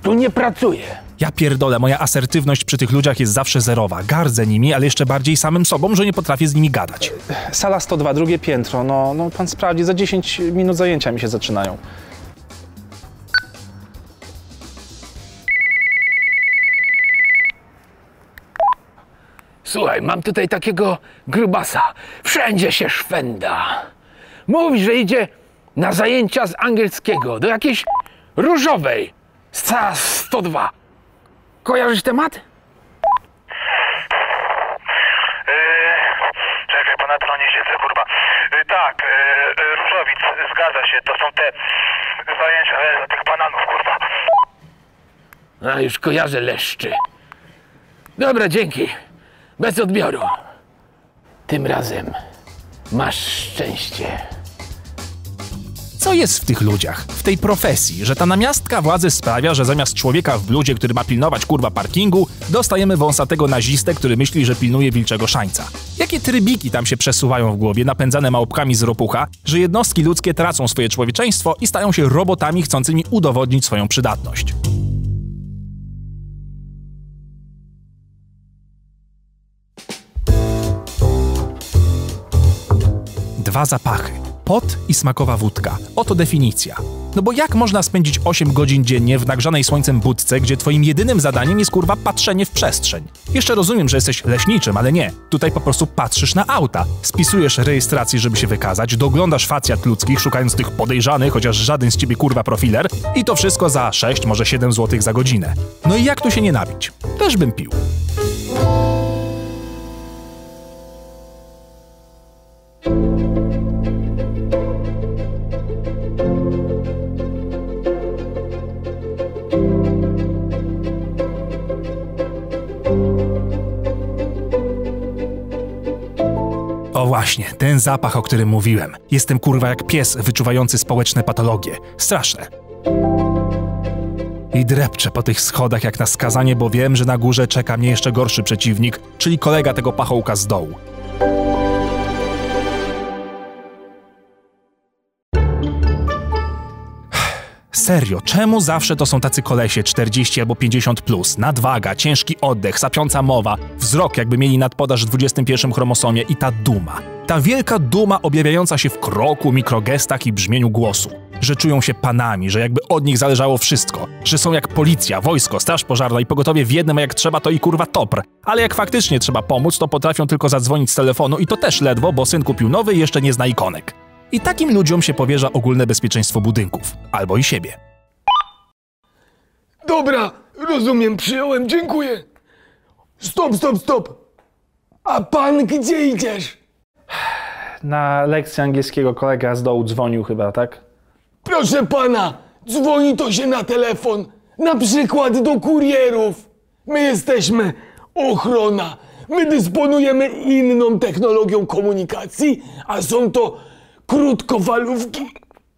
tu nie pracuje. Ja pierdolę, moja asertywność przy tych ludziach jest zawsze zerowa. Gardzę nimi, ale jeszcze bardziej samym sobą, że nie potrafię z nimi gadać. Sala 102, drugie piętro. No, no pan sprawdzi, za 10 minut zajęcia mi się zaczynają. Słuchaj, mam tutaj takiego grubasa. Wszędzie się szwenda. Mówi, że idzie na zajęcia z angielskiego do jakiejś różowej. Sala 102. Kojarzysz temat? Czekaj, bo na tronie siedzę, kurwa. Y, Tak, y, Różowic, zgadza się, to są te zajęcia e, tych bananów, kurwa. A już kojarzę leszczy. Dobra, dzięki. Bez odbioru. Tym razem masz szczęście. Co jest w tych ludziach, w tej profesji, że ta namiastka władzy sprawia, że zamiast człowieka w bludzie, który ma pilnować kurwa parkingu, dostajemy wąsatego nazistę, który myśli, że pilnuje wilczego szańca? Jakie trybiki tam się przesuwają w głowie, napędzane małpkami z ropucha, że jednostki ludzkie tracą swoje człowieczeństwo i stają się robotami chcącymi udowodnić swoją przydatność? Dwa zapachy. Pot i smakowa wódka. Oto definicja. No bo jak można spędzić 8 godzin dziennie w nagrzanej słońcem budce, gdzie twoim jedynym zadaniem jest kurwa patrzenie w przestrzeń? Jeszcze rozumiem, że jesteś leśniczym, ale nie. Tutaj po prostu patrzysz na auta. Spisujesz rejestrację, żeby się wykazać, doglądasz facjat ludzkich, szukając tych podejrzanych, chociaż żaden z ciebie kurwa profiler i to wszystko za 6, może 7 zł za godzinę. No i jak tu się nie nabić? Też bym pił. Właśnie, ten zapach, o którym mówiłem. Jestem kurwa jak pies wyczuwający społeczne patologie. Straszne. I drepczę po tych schodach jak na skazanie, bo wiem, że na górze czeka mnie jeszcze gorszy przeciwnik, czyli kolega tego pachołka z dołu. Serio, czemu zawsze to są tacy kolesie 40 albo 50 plus? Nadwaga, ciężki oddech, sapiąca mowa, wzrok jakby mieli nadpodaż w 21 chromosomie i ta duma. Ta wielka duma objawiająca się w kroku, mikrogestach i brzmieniu głosu. Że czują się panami, że jakby od nich zależało wszystko. Że są jak policja, wojsko, straż pożarna i pogotowie w jednym, a jak trzeba to i kurwa topr. Ale jak faktycznie trzeba pomóc, to potrafią tylko zadzwonić z telefonu i to też ledwo, bo syn kupił nowy i jeszcze nie zna ikonek. I takim ludziom się powierza ogólne bezpieczeństwo budynków. Albo i siebie. Dobra, rozumiem, przyjąłem, dziękuję. Stop, stop, stop. A pan gdzie idziesz? Na lekcję angielskiego kolega z dołu dzwonił chyba, tak? Proszę pana, dzwoni to się na telefon. Na przykład do kurierów. My jesteśmy ochrona. My dysponujemy inną technologią komunikacji, a są to krótkofalówki.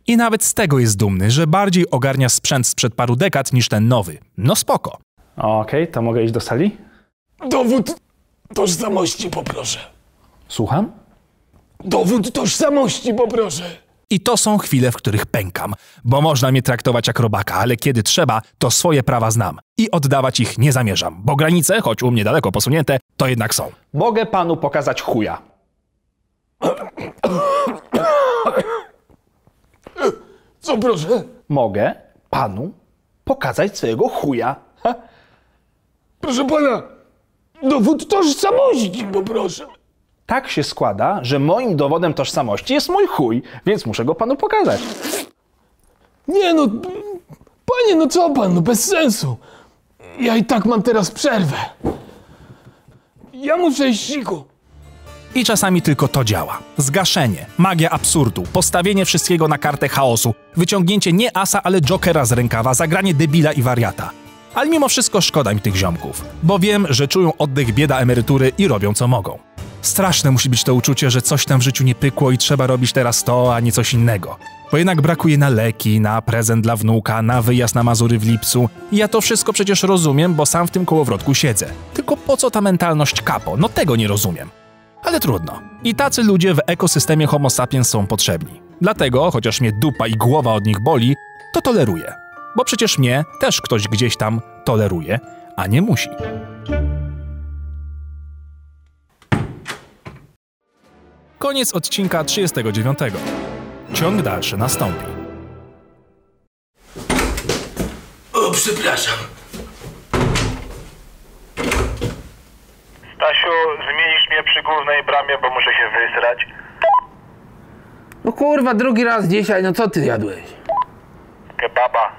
I nawet z tego jest dumny, że bardziej ogarnia sprzęt sprzed paru dekad niż ten nowy. No spoko. Okej, to mogę iść do sali? Dowód tożsamości poproszę. Słucham? Dowód tożsamości poproszę. I to są chwile, w których pękam, bo można mnie traktować jak robaka, ale kiedy trzeba, to swoje prawa znam. I oddawać ich nie zamierzam, bo granice, choć u mnie daleko posunięte, to jednak są. Mogę panu pokazać chuja. Co proszę? Mogę panu pokazać swojego chuja. Ha? Proszę pana, dowód tożsamości poproszę. Tak się składa, że moim dowodem tożsamości jest mój chuj, więc muszę go panu pokazać. Nie no, panie, no co pan, no bez sensu. Ja i tak mam teraz przerwę. Ja muszę iść siku. I czasami tylko to działa. Zgaszenie, magia absurdu, postawienie wszystkiego na kartę chaosu, wyciągnięcie nie asa, ale jokera z rękawa, zagranie debila i wariata. Ale mimo wszystko szkoda mi tych ziomków, bo wiem, że czują oddech bieda emerytury i robią co mogą. Straszne musi być to uczucie, że coś tam w życiu nie pykło i trzeba robić teraz to, a nie coś innego. Bo jednak brakuje na leki, na prezent dla wnuka, na wyjazd na Mazury w lipcu. I ja to wszystko przecież rozumiem, bo sam w tym kołowrotku siedzę. Tylko po co ta mentalność kapo? No tego nie rozumiem. Ale trudno. I tacy ludzie w ekosystemie Homo sapiens są potrzebni. Dlatego, chociaż mnie dupa i głowa od nich boli, to toleruję. Bo przecież mnie też ktoś gdzieś tam toleruje, a nie musi. Koniec odcinka 39. Ciąg dalszy nastąpi. O, przepraszam. Stasiu, zmienisz mnie przy głównej bramie, bo muszę się wysrać. No kurwa, drugi raz dzisiaj, no co ty jadłeś? Kebaba.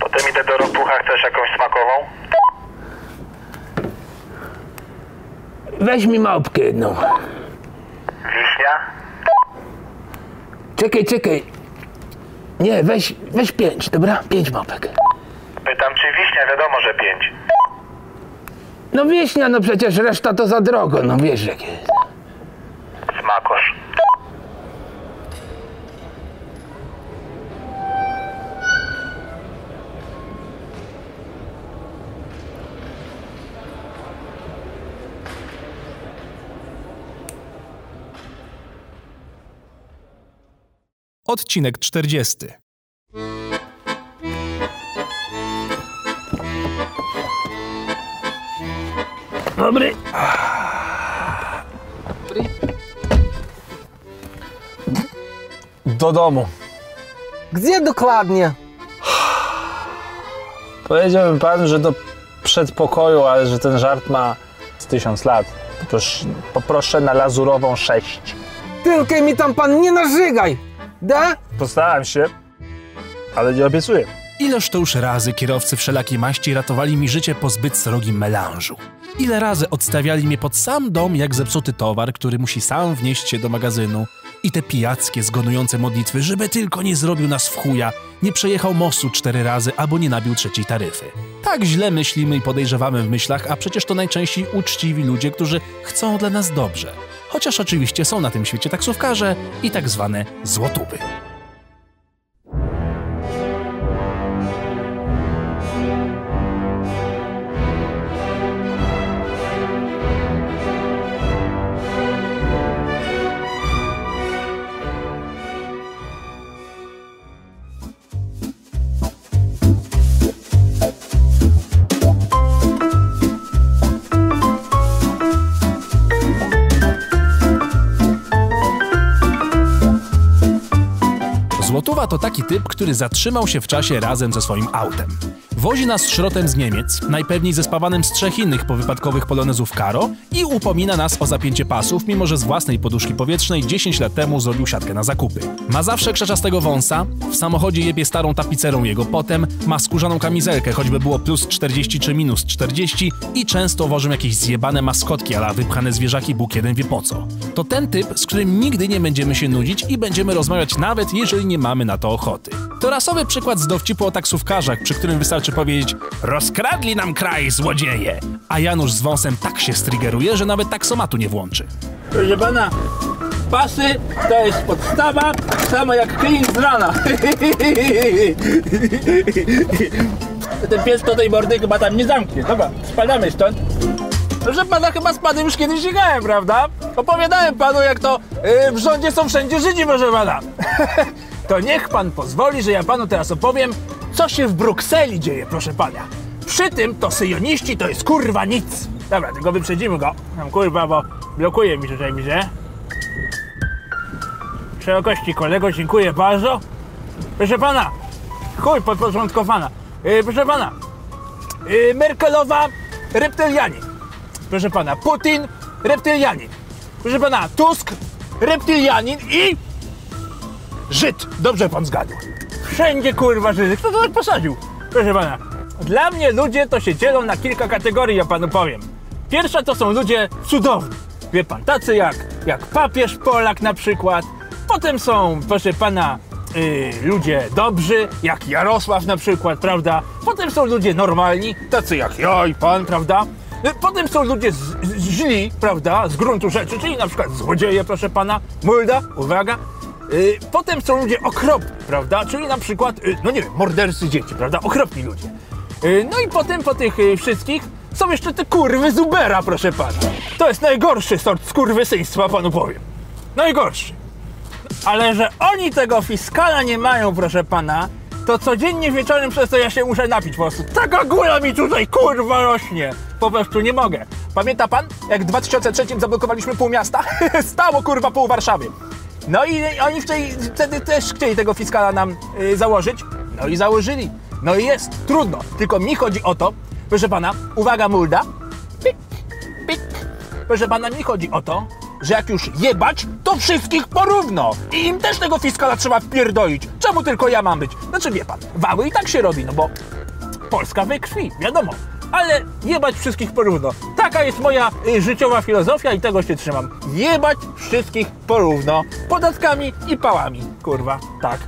Potem idę do ropucha, chcesz jakąś smakową? Weź mi małpkę jedną. Wiśnia? Czekaj, czekaj. Nie, weź, weź pięć, dobra? Pięć małpek. Pytam, czy wiśnia, wiadomo, że pięć. No wieśnia, no przecież reszta to za drogo, no wiesz jak jest. Smakosz. Odcinek 40. Dobry. Do domu. Gdzie dokładnie? Powiedziałbym panu, że do przedpokoju, ale że ten żart ma z tysiąc lat. Proszę, poproszę na lazurową 6. Tylko mi tam pan nie narzygaj! Da? Postaram się, ale nie obiecuję. Ileż to już razy kierowcy wszelakiej maści ratowali mi życie po zbyt srogim melanżu. Ile razy odstawiali mnie pod sam dom jak zepsuty towar, który musi sam wnieść się do magazynu. I te pijackie, zgonujące modlitwy, żeby tylko nie zrobił nas w chuja, nie przejechał mostu cztery razy albo nie nabił trzeciej taryfy. Tak źle myślimy i podejrzewamy w myślach, a przecież to najczęściej uczciwi ludzie, którzy chcą dla nas dobrze. Chociaż oczywiście są na tym świecie taksówkarze i tak zwane złotówy. Złotówa to taki typ, który zatrzymał się w czasie razem ze swoim autem. Wozi nas szrotem z Niemiec, najpewniej zespawanym z trzech innych powypadkowych polonezów Karo i upomina nas o zapięcie pasów, mimo że z własnej poduszki powietrznej 10 lat temu zrobił siatkę na zakupy. Ma zawsze krzaczastego wąsa, w samochodzie jebie starą tapicerą jego potem, ma skórzaną kamizelkę, choćby było plus 40 czy minus 40 i często wożą jakieś zjebane maskotki, ale wypchane zwierzaki Bóg jeden wie po co. To ten typ, z którym nigdy nie będziemy się nudzić i będziemy rozmawiać nawet jeżeli nie mamy na to ochoty. To rasowy przykład z dowcipu o taksówkarzach, przy którym wystarczy powiedzieć Rozkradli nam kraj, złodzieje! A Janusz z wąsem tak się strygeruje, że nawet taksomatu nie włączy. Proszę pana, pasy to jest podstawa, samo jak klin z rana. Ten pies to tej mordy chyba tam nie zamknie. Dobra, spadamy stąd. Proszę pana, chyba z panem już kiedyś jechałem, prawda? Opowiadałem panu, jak to yy, w rządzie są wszędzie Żydzi, proszę pana. to niech pan pozwoli, że ja panu teraz opowiem, co się w Brukseli dzieje, proszę pana. Przy tym to syjoniści to jest kurwa nic. Dobra, tylko wyprzedzimy go. Tam kurwa, bo blokuje mi tutaj widzę. Szerokości kolego, dziękuję bardzo. Proszę pana, chuj podporządkowana. Yy, proszę pana, yy, Merkelowa, reptylianin. Proszę pana, Putin, reptylianin. Proszę pana, Tusk, reptylianin i... Żyd. Dobrze pan zgadł. Wszędzie kurwa Żydy. Kto to tak posadził? Proszę pana, dla mnie ludzie to się dzielą na kilka kategorii, ja panu powiem. Pierwsza to są ludzie cudowni. Wie pan, tacy jak, jak papież Polak na przykład. Potem są, proszę pana, y, ludzie dobrzy, jak Jarosław na przykład, prawda? Potem są ludzie normalni, tacy jak ja i pan, prawda? Y, Potem są ludzie z, z, źli, prawda, z gruntu rzeczy, czyli na przykład złodzieje, proszę pana, mulda, uwaga. Y, Potem są ludzie okropni, prawda, czyli na przykład, y, no nie wiem, mordercy dzieci, prawda, okropni ludzie. Y, No i potem po tych wszystkich są jeszcze te kurwy z Ubera, proszę pana. To jest najgorszy sort skurwysyństwa, panu powiem. Najgorszy. Ale że oni tego fiskala nie mają, proszę pana, to codziennie wieczorem przez to ja się muszę napić po prostu. Taka gula mi tutaj kurwa rośnie. Po prostu nie mogę. Pamięta pan, jak w 2003 zablokowaliśmy pół miasta? Stało kurwa pół Warszawy. No i oni wtedy, wtedy też chcieli tego fiskala nam y, założyć. No i założyli. No i jest, trudno. Tylko mi chodzi o to, proszę pana, uwaga mulda. Pik, pik. Proszę pana, mi chodzi o to, że jak już jebać, to wszystkich porówno. I im też tego fiskala trzeba wpierdolić. Czemu tylko ja mam być? Znaczy wie pan, wały i tak się robi, no bo Polska we krwi, wiadomo. Ale jebać wszystkich porówno. Taka jest moja y, życiowa filozofia i tego się trzymam. Jebać wszystkich porówno. Podatkami i pałami. Kurwa, tak.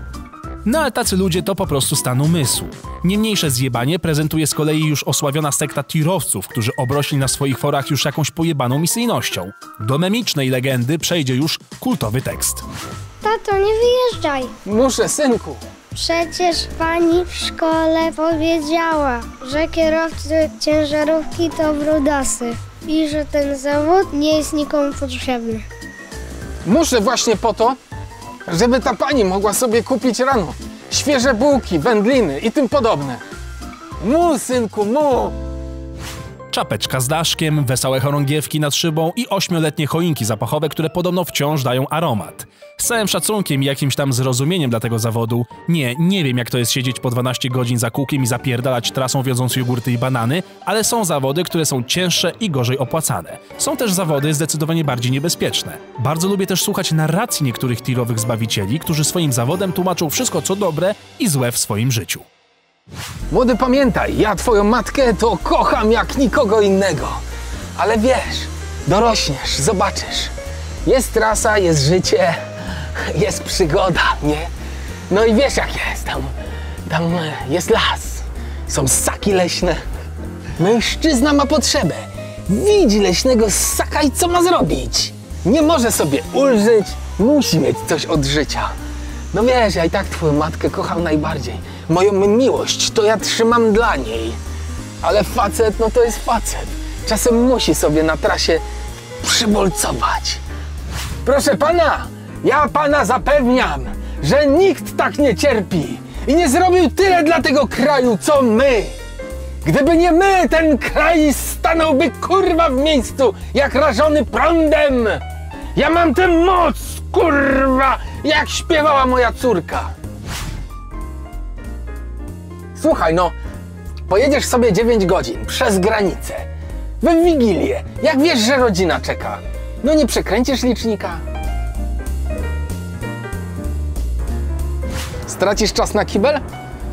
No ale tacy ludzie to po prostu stan umysłu. Niemniejsze zjebanie prezentuje z kolei już osławiona sekta tirowców, którzy obrośli na swoich forach już jakąś pojebaną misyjnością. Do memicznej legendy przejdzie już kultowy tekst. Tato, nie wyjeżdżaj. Muszę, synku. Przecież pani w szkole powiedziała, że kierowcy ciężarówki to brudasy i że ten zawód nie jest nikomu potrzebny. Muszę właśnie po to, żeby ta pani mogła sobie kupić rano świeże bułki, wędliny i tym podobne. Mu, synku, mu! Czapeczka z daszkiem, wesołe chorągiewki nad szybą i ośmioletnie choinki zapachowe, które podobno wciąż dają aromat. Z całym szacunkiem i jakimś tam zrozumieniem dla tego zawodu, nie, nie wiem jak to jest siedzieć po 12 godzin za kółkiem i zapierdalać trasą wiodząc jogurty i banany, ale są zawody, które są cięższe i gorzej opłacane. Są też zawody zdecydowanie bardziej niebezpieczne. Bardzo lubię też słuchać narracji niektórych tirowych zbawicieli, którzy swoim zawodem tłumaczą wszystko co dobre i złe w swoim życiu. Młody, pamiętaj, ja twoją matkę to kocham jak nikogo innego. Ale wiesz, dorośniesz, zobaczysz. Jest trasa, jest życie, jest przygoda, nie? No i wiesz jak jest, tam, tam jest las, są ssaki leśne. Mężczyzna ma potrzebę. Widzi leśnego ssaka i co ma zrobić? Nie może sobie ulżyć, musi mieć coś od życia. No wiesz, ja i tak twoją matkę kocham najbardziej. Moją miłość to ja trzymam dla niej. Ale facet, no to jest facet. Czasem musi sobie na trasie przybolcować. Proszę pana, ja pana zapewniam, że nikt tak nie cierpi i nie zrobił tyle dla tego kraju, co my. Gdyby nie my, ten kraj stanąłby kurwa w miejscu, jak rażony prądem. Ja mam tę moc, kurwa, jak śpiewała moja córka. Słuchaj, no, Pojedziesz sobie 9 godzin przez granicę. We Wigilię. Jak wiesz, że rodzina czeka. No nie przekręcisz licznika. Stracisz czas na kibel?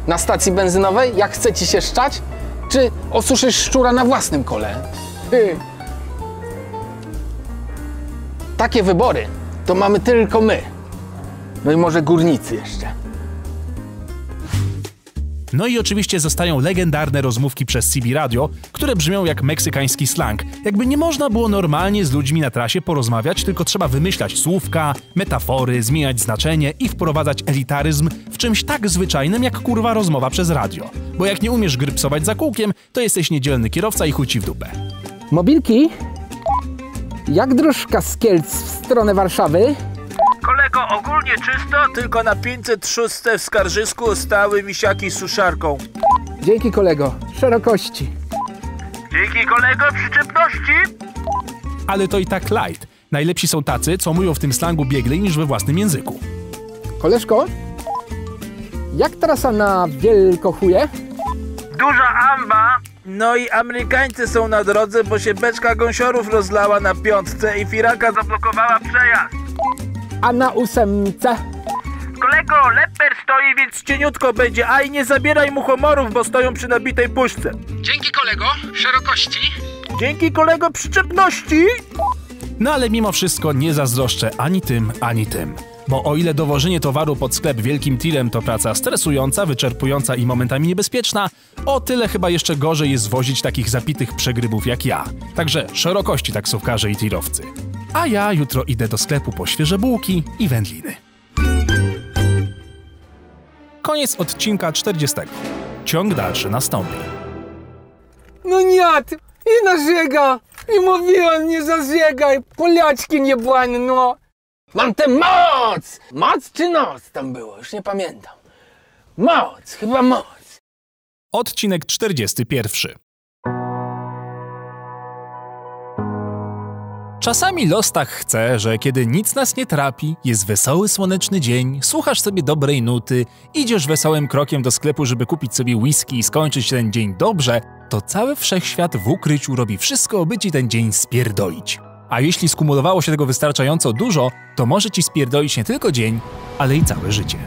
Na stacji benzynowej? Jak chce ci się szczać? Czy osuszysz szczura na własnym kole? Takie wybory to mamy tylko my. No i może górnicy jeszcze. No i oczywiście zostają legendarne rozmówki przez CB Radio, które brzmią jak meksykański slang. Jakby nie można było normalnie z ludźmi na trasie porozmawiać, tylko trzeba wymyślać słówka, metafory, zmieniać znaczenie i wprowadzać elitaryzm w czymś tak zwyczajnym jak kurwa rozmowa przez radio. Bo jak nie umiesz grypsować za kółkiem, to jesteś niedzielny kierowca i chuj ci w dupę. Mobilki? Jak dróżka z Kielc w stronę Warszawy? Kolego, ogólnie czysto, tylko na 506 w Skarżysku stały misiaki z suszarką. Dzięki kolego. Szerokości. Dzięki kolego przyczepności. Ale to i tak light. Najlepsi są tacy, co mówią w tym slangu bieglej niż we własnym języku. Koleżko? Jak trasa na Wielkochuje? Duża amba. No i Amerykańcy są na drodze, bo się beczka gąsiorów rozlała na piątce i firaka zablokowała przejazd. A na ósemce? Kolego, leper stoi, więc cieniutko będzie, a i nie zabieraj mu homorów, bo stoją przy nabitej puszce. Dzięki kolego. Szerokości. Dzięki kolego przyczepności. No ale mimo wszystko nie zazdroszczę ani tym, ani tym. Bo o ile dowożenie towaru pod sklep wielkim tirem to praca stresująca, wyczerpująca i momentami niebezpieczna, o tyle chyba jeszcze gorzej jest wozić takich zapitych przegrybów jak ja. Także szerokości taksówkarze i tirowcy. A ja jutro idę do sklepu po świeże bułki i wędliny. Koniec odcinka 40. Ciąg dalszy nastąpi. No nie, i narzega. I mówiłem, nie zażegaj. Polaczki nie błany, no. Mam tę moc! Moc czy noc tam było? Już nie pamiętam. Moc, chyba moc. Odcinek 41. Czasami los tak chce, że kiedy nic nas nie trapi, jest wesoły słoneczny dzień, słuchasz sobie dobrej nuty, idziesz wesołym krokiem do sklepu, żeby kupić sobie whisky i skończyć ten dzień dobrze, to cały wszechświat w ukryciu robi wszystko, by ci ten dzień spierdolić. A jeśli skumulowało się tego wystarczająco dużo, to może ci spierdolić nie tylko dzień, ale i całe życie.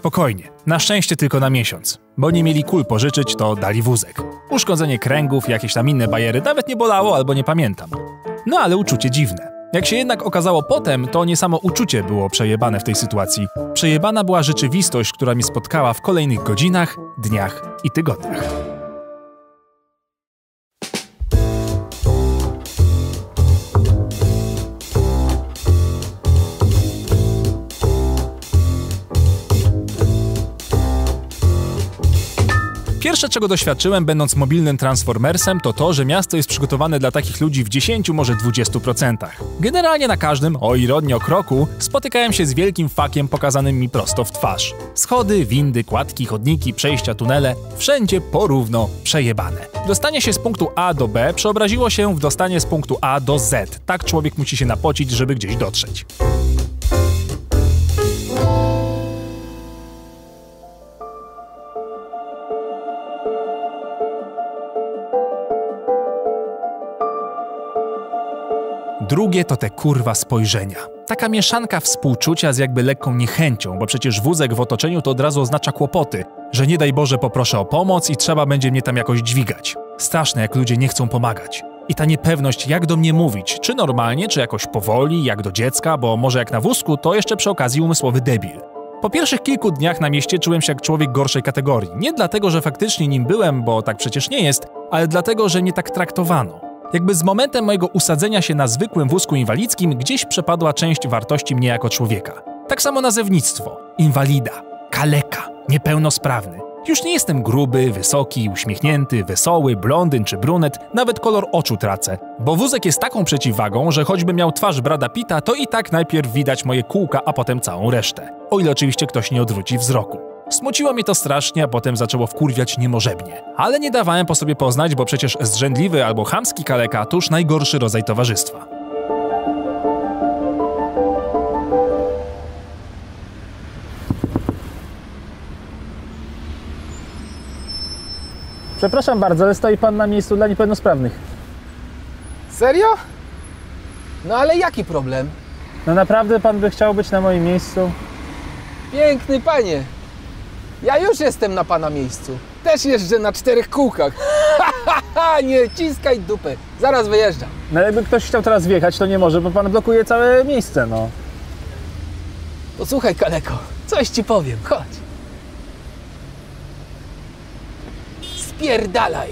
Spokojnie, na szczęście tylko na miesiąc, bo nie mieli kul pożyczyć, to dali wózek. Uszkodzenie kręgów, jakieś tam inne bajery nawet nie bolało albo nie pamiętam. No ale uczucie dziwne. Jak się jednak okazało potem, to nie samo uczucie było przejebane w tej sytuacji. Przejebana była rzeczywistość, która mnie spotkała w kolejnych godzinach, dniach i tygodniach. Pierwsze, czego doświadczyłem, będąc mobilnym transformersem, to to, że miasto jest przygotowane dla takich ludzi w 10, może 20%. Generalnie na każdym, o ironii o kroku, spotykałem się z wielkim fakiem pokazanym mi prosto w twarz. Schody, windy, kładki, chodniki, przejścia, tunele, wszędzie porówno przejebane. Dostanie się z punktu A do B przeobraziło się w dostanie z punktu A do Z. Tak człowiek musi się napocić, żeby gdzieś dotrzeć. Drugie to te kurwa spojrzenia. Taka mieszanka współczucia z jakby lekką niechęcią, bo przecież wózek w otoczeniu to od razu oznacza kłopoty, że nie daj Boże poproszę o pomoc i trzeba będzie mnie tam jakoś dźwigać. Straszne, jak ludzie nie chcą pomagać. I ta niepewność, jak do mnie mówić, czy normalnie, czy jakoś powoli, jak do dziecka, bo może jak na wózku, to jeszcze przy okazji umysłowy debil. Po pierwszych kilku dniach na mieście czułem się jak człowiek gorszej kategorii. Nie dlatego, że faktycznie nim byłem, bo tak przecież nie jest, ale dlatego, że mnie tak traktowano. Jakby z momentem mojego usadzenia się na zwykłym wózku inwalidzkim gdzieś przepadła część wartości mnie jako człowieka. Tak samo nazewnictwo. Inwalida, kaleka, niepełnosprawny. Już nie jestem gruby, wysoki, uśmiechnięty, wesoły, blondyn czy brunet, nawet kolor oczu tracę. Bo wózek jest taką przeciwwagą, że choćby miał twarz Brada Pita, to i tak najpierw widać moje kółka, a potem całą resztę. O ile oczywiście ktoś nie odwróci wzroku. Smuciło mnie to strasznie, a potem zaczęło wkurwiać niemożebnie. Ale nie dawałem po sobie poznać, bo przecież zrzędliwy albo chamski kaleka to już najgorszy rodzaj towarzystwa. Przepraszam bardzo, ale stoi pan na miejscu dla niepełnosprawnych. Serio? No ale jaki problem? No naprawdę pan by chciał być na moim miejscu? Piękny panie. Ja już jestem na pana miejscu. Też jeżdżę na czterech kółkach. nie ciskaj dupy. Zaraz wyjeżdżam. No jakby ktoś chciał teraz wjechać, to nie może, bo pan blokuje całe miejsce, no. Posłuchaj, Kaleko, coś ci powiem. Chodź. Spierdalaj.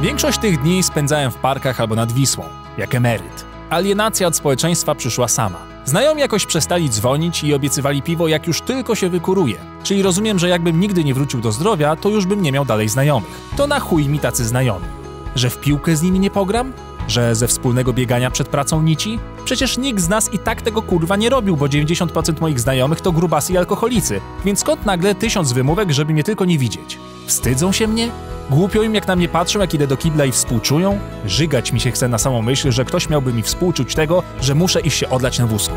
Większość tych dni spędzałem w parkach albo nad Wisłą, jak emeryt. Alienacja od społeczeństwa przyszła sama. Znajomi jakoś przestali dzwonić i obiecywali piwo, jak już tylko się wykuruje. Czyli rozumiem, że jakbym nigdy nie wrócił do zdrowia, to już bym nie miał dalej znajomych. To na chuj mi tacy znajomi. Że w piłkę z nimi nie pogram? Że ze wspólnego biegania przed pracą nici? Przecież nikt z nas i tak tego kurwa nie robił, bo 90% moich znajomych to grubasy i alkoholicy. Więc skąd nagle tysiąc wymówek, żeby mnie tylko nie widzieć? Wstydzą się mnie? Głupio im jak na mnie patrzą, jak idę do kibla i współczują? Żygać mi się chce na samą myśl, że ktoś miałby mi współczuć tego, że muszę iść się odlać na wózku.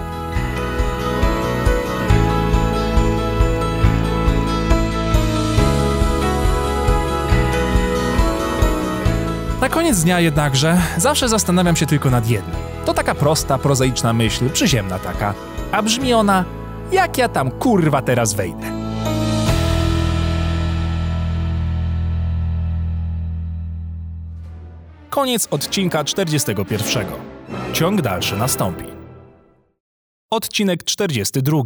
Na koniec dnia jednakże zawsze zastanawiam się tylko nad jednym. To taka prosta, prozaiczna myśl, przyziemna taka. A brzmi ona, jak ja tam kurwa teraz wejdę. Koniec odcinka 41. Ciąg dalszy nastąpi. Odcinek 42.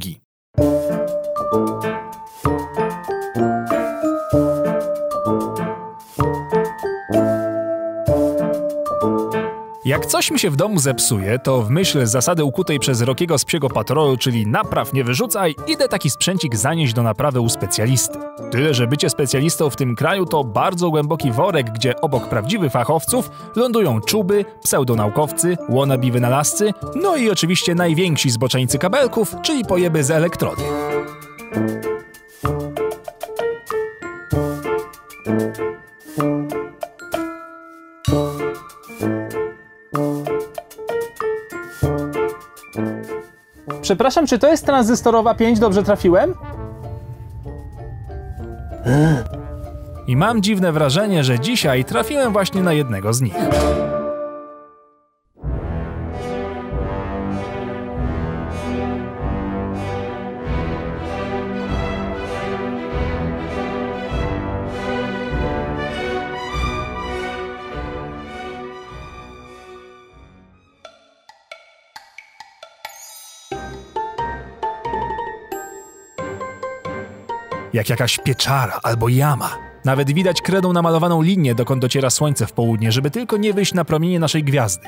Jak coś mi się w domu zepsuje, to w myśl zasady ukutej przez Rokiego z psiego patrolu, czyli napraw nie wyrzucaj, idę taki sprzęcik zanieść do naprawy u specjalisty. Tyle, że bycie specjalistą w tym kraju to bardzo głęboki worek, gdzie obok prawdziwych fachowców lądują czuby, pseudonaukowcy, wannabe wynalazcy, no i oczywiście najwięksi zboczeńcy kabelków, czyli pojeby z elektrody. Przepraszam, czy to jest tranzystorowa 5? Dobrze trafiłem? I mam dziwne wrażenie, że dzisiaj trafiłem właśnie na jednego z nich. Jak jakaś pieczara albo jama. Nawet widać kredą namalowaną linię, dokąd dociera słońce w południe, żeby tylko nie wyjść na promienie naszej gwiazdy.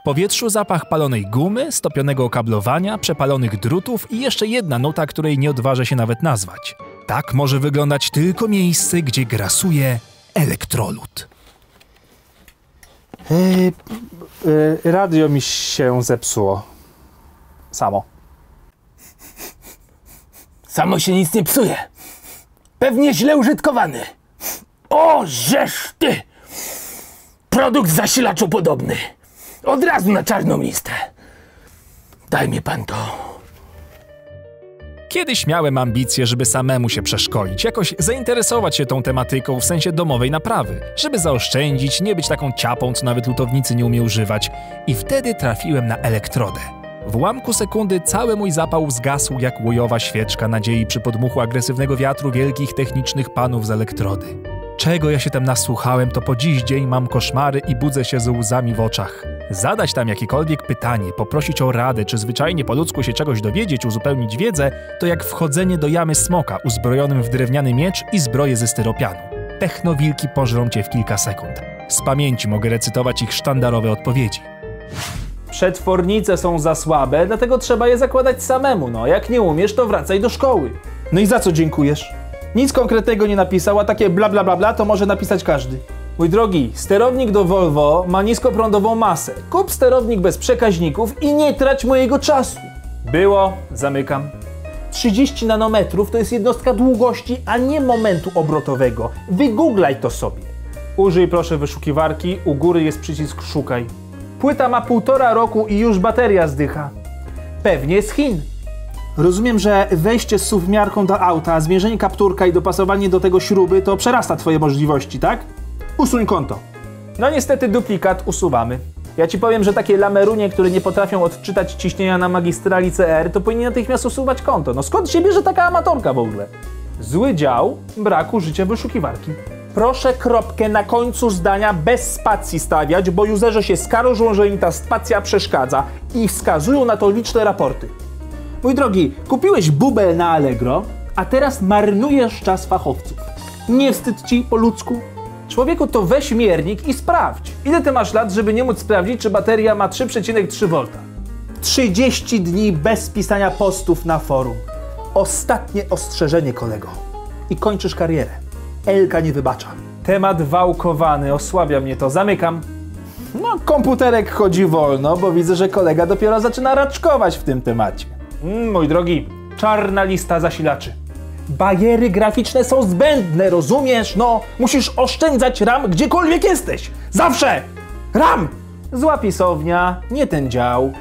W powietrzu zapach palonej gumy, stopionego okablowania, przepalonych drutów i jeszcze jedna nuta, której nie odważę się nawet nazwać. Tak może wyglądać tylko miejsce, gdzie grasuje elektrolud. Yy, yy, radio mi się zepsuło. Samo. Samo się nic nie psuje. Pewnie źle użytkowany. O, żeż ty! Produkt zasilaczopodobny. Od razu na czarną listę. Daj mi pan to. Kiedyś miałem ambicje, żeby samemu się przeszkolić, jakoś zainteresować się tą tematyką w sensie domowej naprawy, żeby zaoszczędzić, nie być taką ciapą, co nawet lutownicy nie umie używać. I wtedy trafiłem na elektrodę. W ułamku sekundy cały mój zapał zgasł jak łojowa świeczka nadziei przy podmuchu agresywnego wiatru wielkich technicznych panów z elektrody. Czego ja się tam nasłuchałem, to po dziś dzień mam koszmary i budzę się z łzami w oczach. Zadać tam jakiekolwiek pytanie, poprosić o radę, czy zwyczajnie po ludzku się czegoś dowiedzieć, uzupełnić wiedzę, to jak wchodzenie do jamy smoka uzbrojonym w drewniany miecz i zbroję ze styropianu. Technowilki pożrą cię w kilka sekund. Z pamięci mogę recytować ich sztandarowe odpowiedzi. Przetwornice są za słabe, dlatego trzeba je zakładać samemu. No, jak nie umiesz, to wracaj do szkoły. No i za co dziękujesz? Nic konkretnego nie napisał, a takie bla bla bla bla to może napisać każdy. Mój drogi, sterownik do Volvo ma niskoprądową masę. Kup sterownik bez przekaźników i nie trać mojego czasu. Było, zamykam. 30 nanometrów to jest jednostka długości, a nie momentu obrotowego. Wygooglaj to sobie. Użyj proszę wyszukiwarki, u góry jest przycisk szukaj. Płyta ma półtora roku i już bateria zdycha. Pewnie z Chin. Rozumiem, że wejście z suwmiarką do auta, zmierzenie kapturka i dopasowanie do tego śruby to przerasta twoje możliwości, tak? Usuń konto. No niestety duplikat usuwamy. Ja ci powiem, że takie lamerunie, które nie potrafią odczytać ciśnienia na magistrali CR, to powinni natychmiast usuwać konto. No skąd się bierze taka amatorka w ogóle? Zły dział braku życia wyszukiwarki. Proszę kropkę na końcu zdania bez spacji stawiać, bo userzy się skarżą, że im ta spacja przeszkadza i wskazują na to liczne raporty. Mój drogi, kupiłeś bubel na Allegro, a teraz marnujesz czas fachowców. Nie wstyd ci po ludzku? Człowieku, to weź miernik i sprawdź. Ile ty masz lat, żeby nie móc sprawdzić, czy bateria ma 3,3 V? 30 dni bez pisania postów na forum. Ostatnie ostrzeżenie, kolego. I kończysz karierę. Elka nie wybacza. Temat wałkowany, osłabia mnie to. Zamykam. No, komputerek chodzi wolno, bo widzę, że kolega dopiero zaczyna raczkować w tym temacie. Mm, mój drogi, czarna lista zasilaczy. Bariery graficzne są zbędne, rozumiesz? No, musisz oszczędzać RAM gdziekolwiek jesteś. Zawsze! RAM! Zła pisownia, nie ten dział.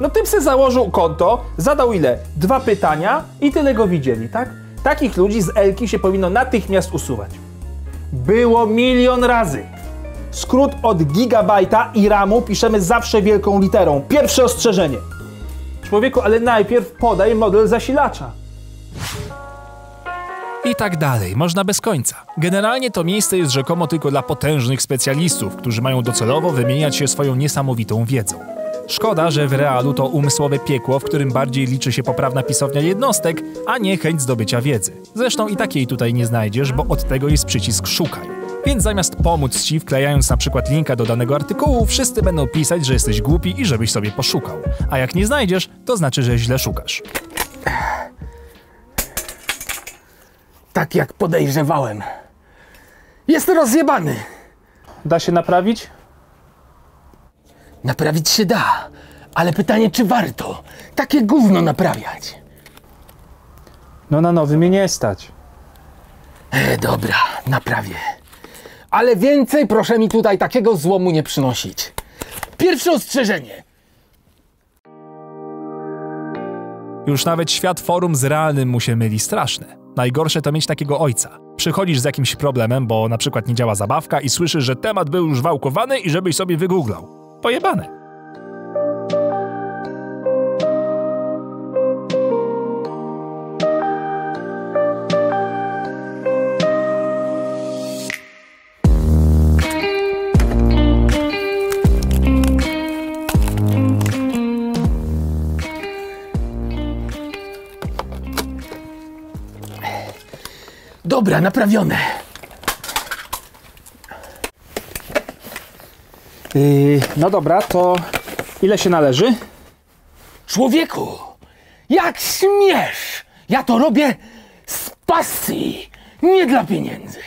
No ty se założył konto, zadał ile? Dwa pytania i tyle go widzieli, tak? Takich ludzi z Elki się powinno natychmiast usuwać. Było milion razy. Skrót od gigabajta i RAMu piszemy zawsze wielką literą. Pierwsze ostrzeżenie. Człowieku, ale najpierw podaj model zasilacza. I tak dalej, można bez końca. Generalnie to miejsce jest rzekomo tylko dla potężnych specjalistów, którzy mają docelowo wymieniać się swoją niesamowitą wiedzą. Szkoda, że w realu to umysłowe piekło, w którym bardziej liczy się poprawna pisownia jednostek, a nie chęć zdobycia wiedzy. Zresztą i takiej tutaj nie znajdziesz, bo od tego jest przycisk szukaj. Więc zamiast pomóc ci, wklejając na przykład linka do danego artykułu, wszyscy będą pisać, że jesteś głupi i żebyś sobie poszukał. A jak nie znajdziesz, to znaczy, że źle szukasz. Tak jak podejrzewałem. Jest rozjebany. Da się naprawić? Naprawić się da, ale pytanie, czy warto takie gówno naprawiać? No na nowy mnie nie stać. E, dobra, naprawię. Ale więcej proszę mi tutaj takiego złomu nie przynosić. Pierwsze ostrzeżenie. Już nawet świat forum z realnym mu się myli straszne. Najgorsze to mieć takiego ojca. Przychodzisz z jakimś problemem, bo na przykład nie działa zabawka i słyszysz, że temat był już wałkowany i żebyś sobie wygooglał. Pojebane. Dobra, naprawione. Yy, no dobra, to ile się należy? Człowieku, jak śmiesz! Ja to robię z pasji, nie dla pieniędzy.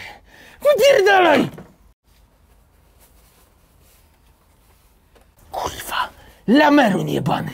Wypierdalaj! Kurwa, lamerun jebany.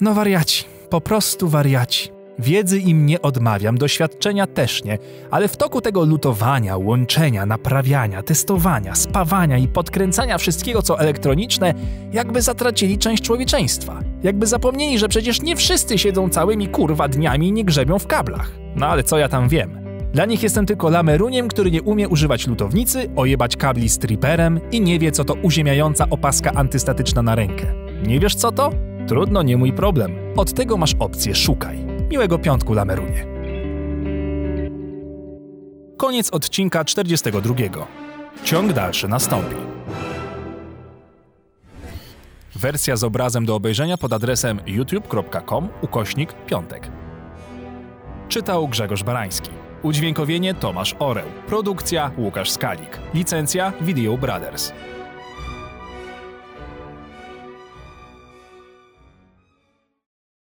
No wariaci, po prostu wariaci. Wiedzy im nie odmawiam, doświadczenia też nie, ale w toku tego lutowania, łączenia, naprawiania, testowania, spawania i podkręcania wszystkiego, co elektroniczne, jakby zatracili część człowieczeństwa. Jakby zapomnieli, że przecież nie wszyscy siedzą całymi kurwa dniami i nie grzebią w kablach. No ale co ja tam wiem? Dla nich jestem tylko lameruniem, który nie umie używać lutownicy, ojebać kabli z triperem i nie wie, co to uziemiająca opaska antystatyczna na rękę. Nie wiesz co to? Trudno, nie mój problem. Od tego masz opcję szukaj. Miłego piątku, Lamerunie. Koniec odcinka 42. Ciąg dalszy nastąpi. Wersja z obrazem do obejrzenia pod adresem youtube.com ukośnik piątek. Czytał Grzegorz Barański. Udźwiękowienie Tomasz Oreł. Produkcja Łukasz Skalik. Licencja Video Brothers.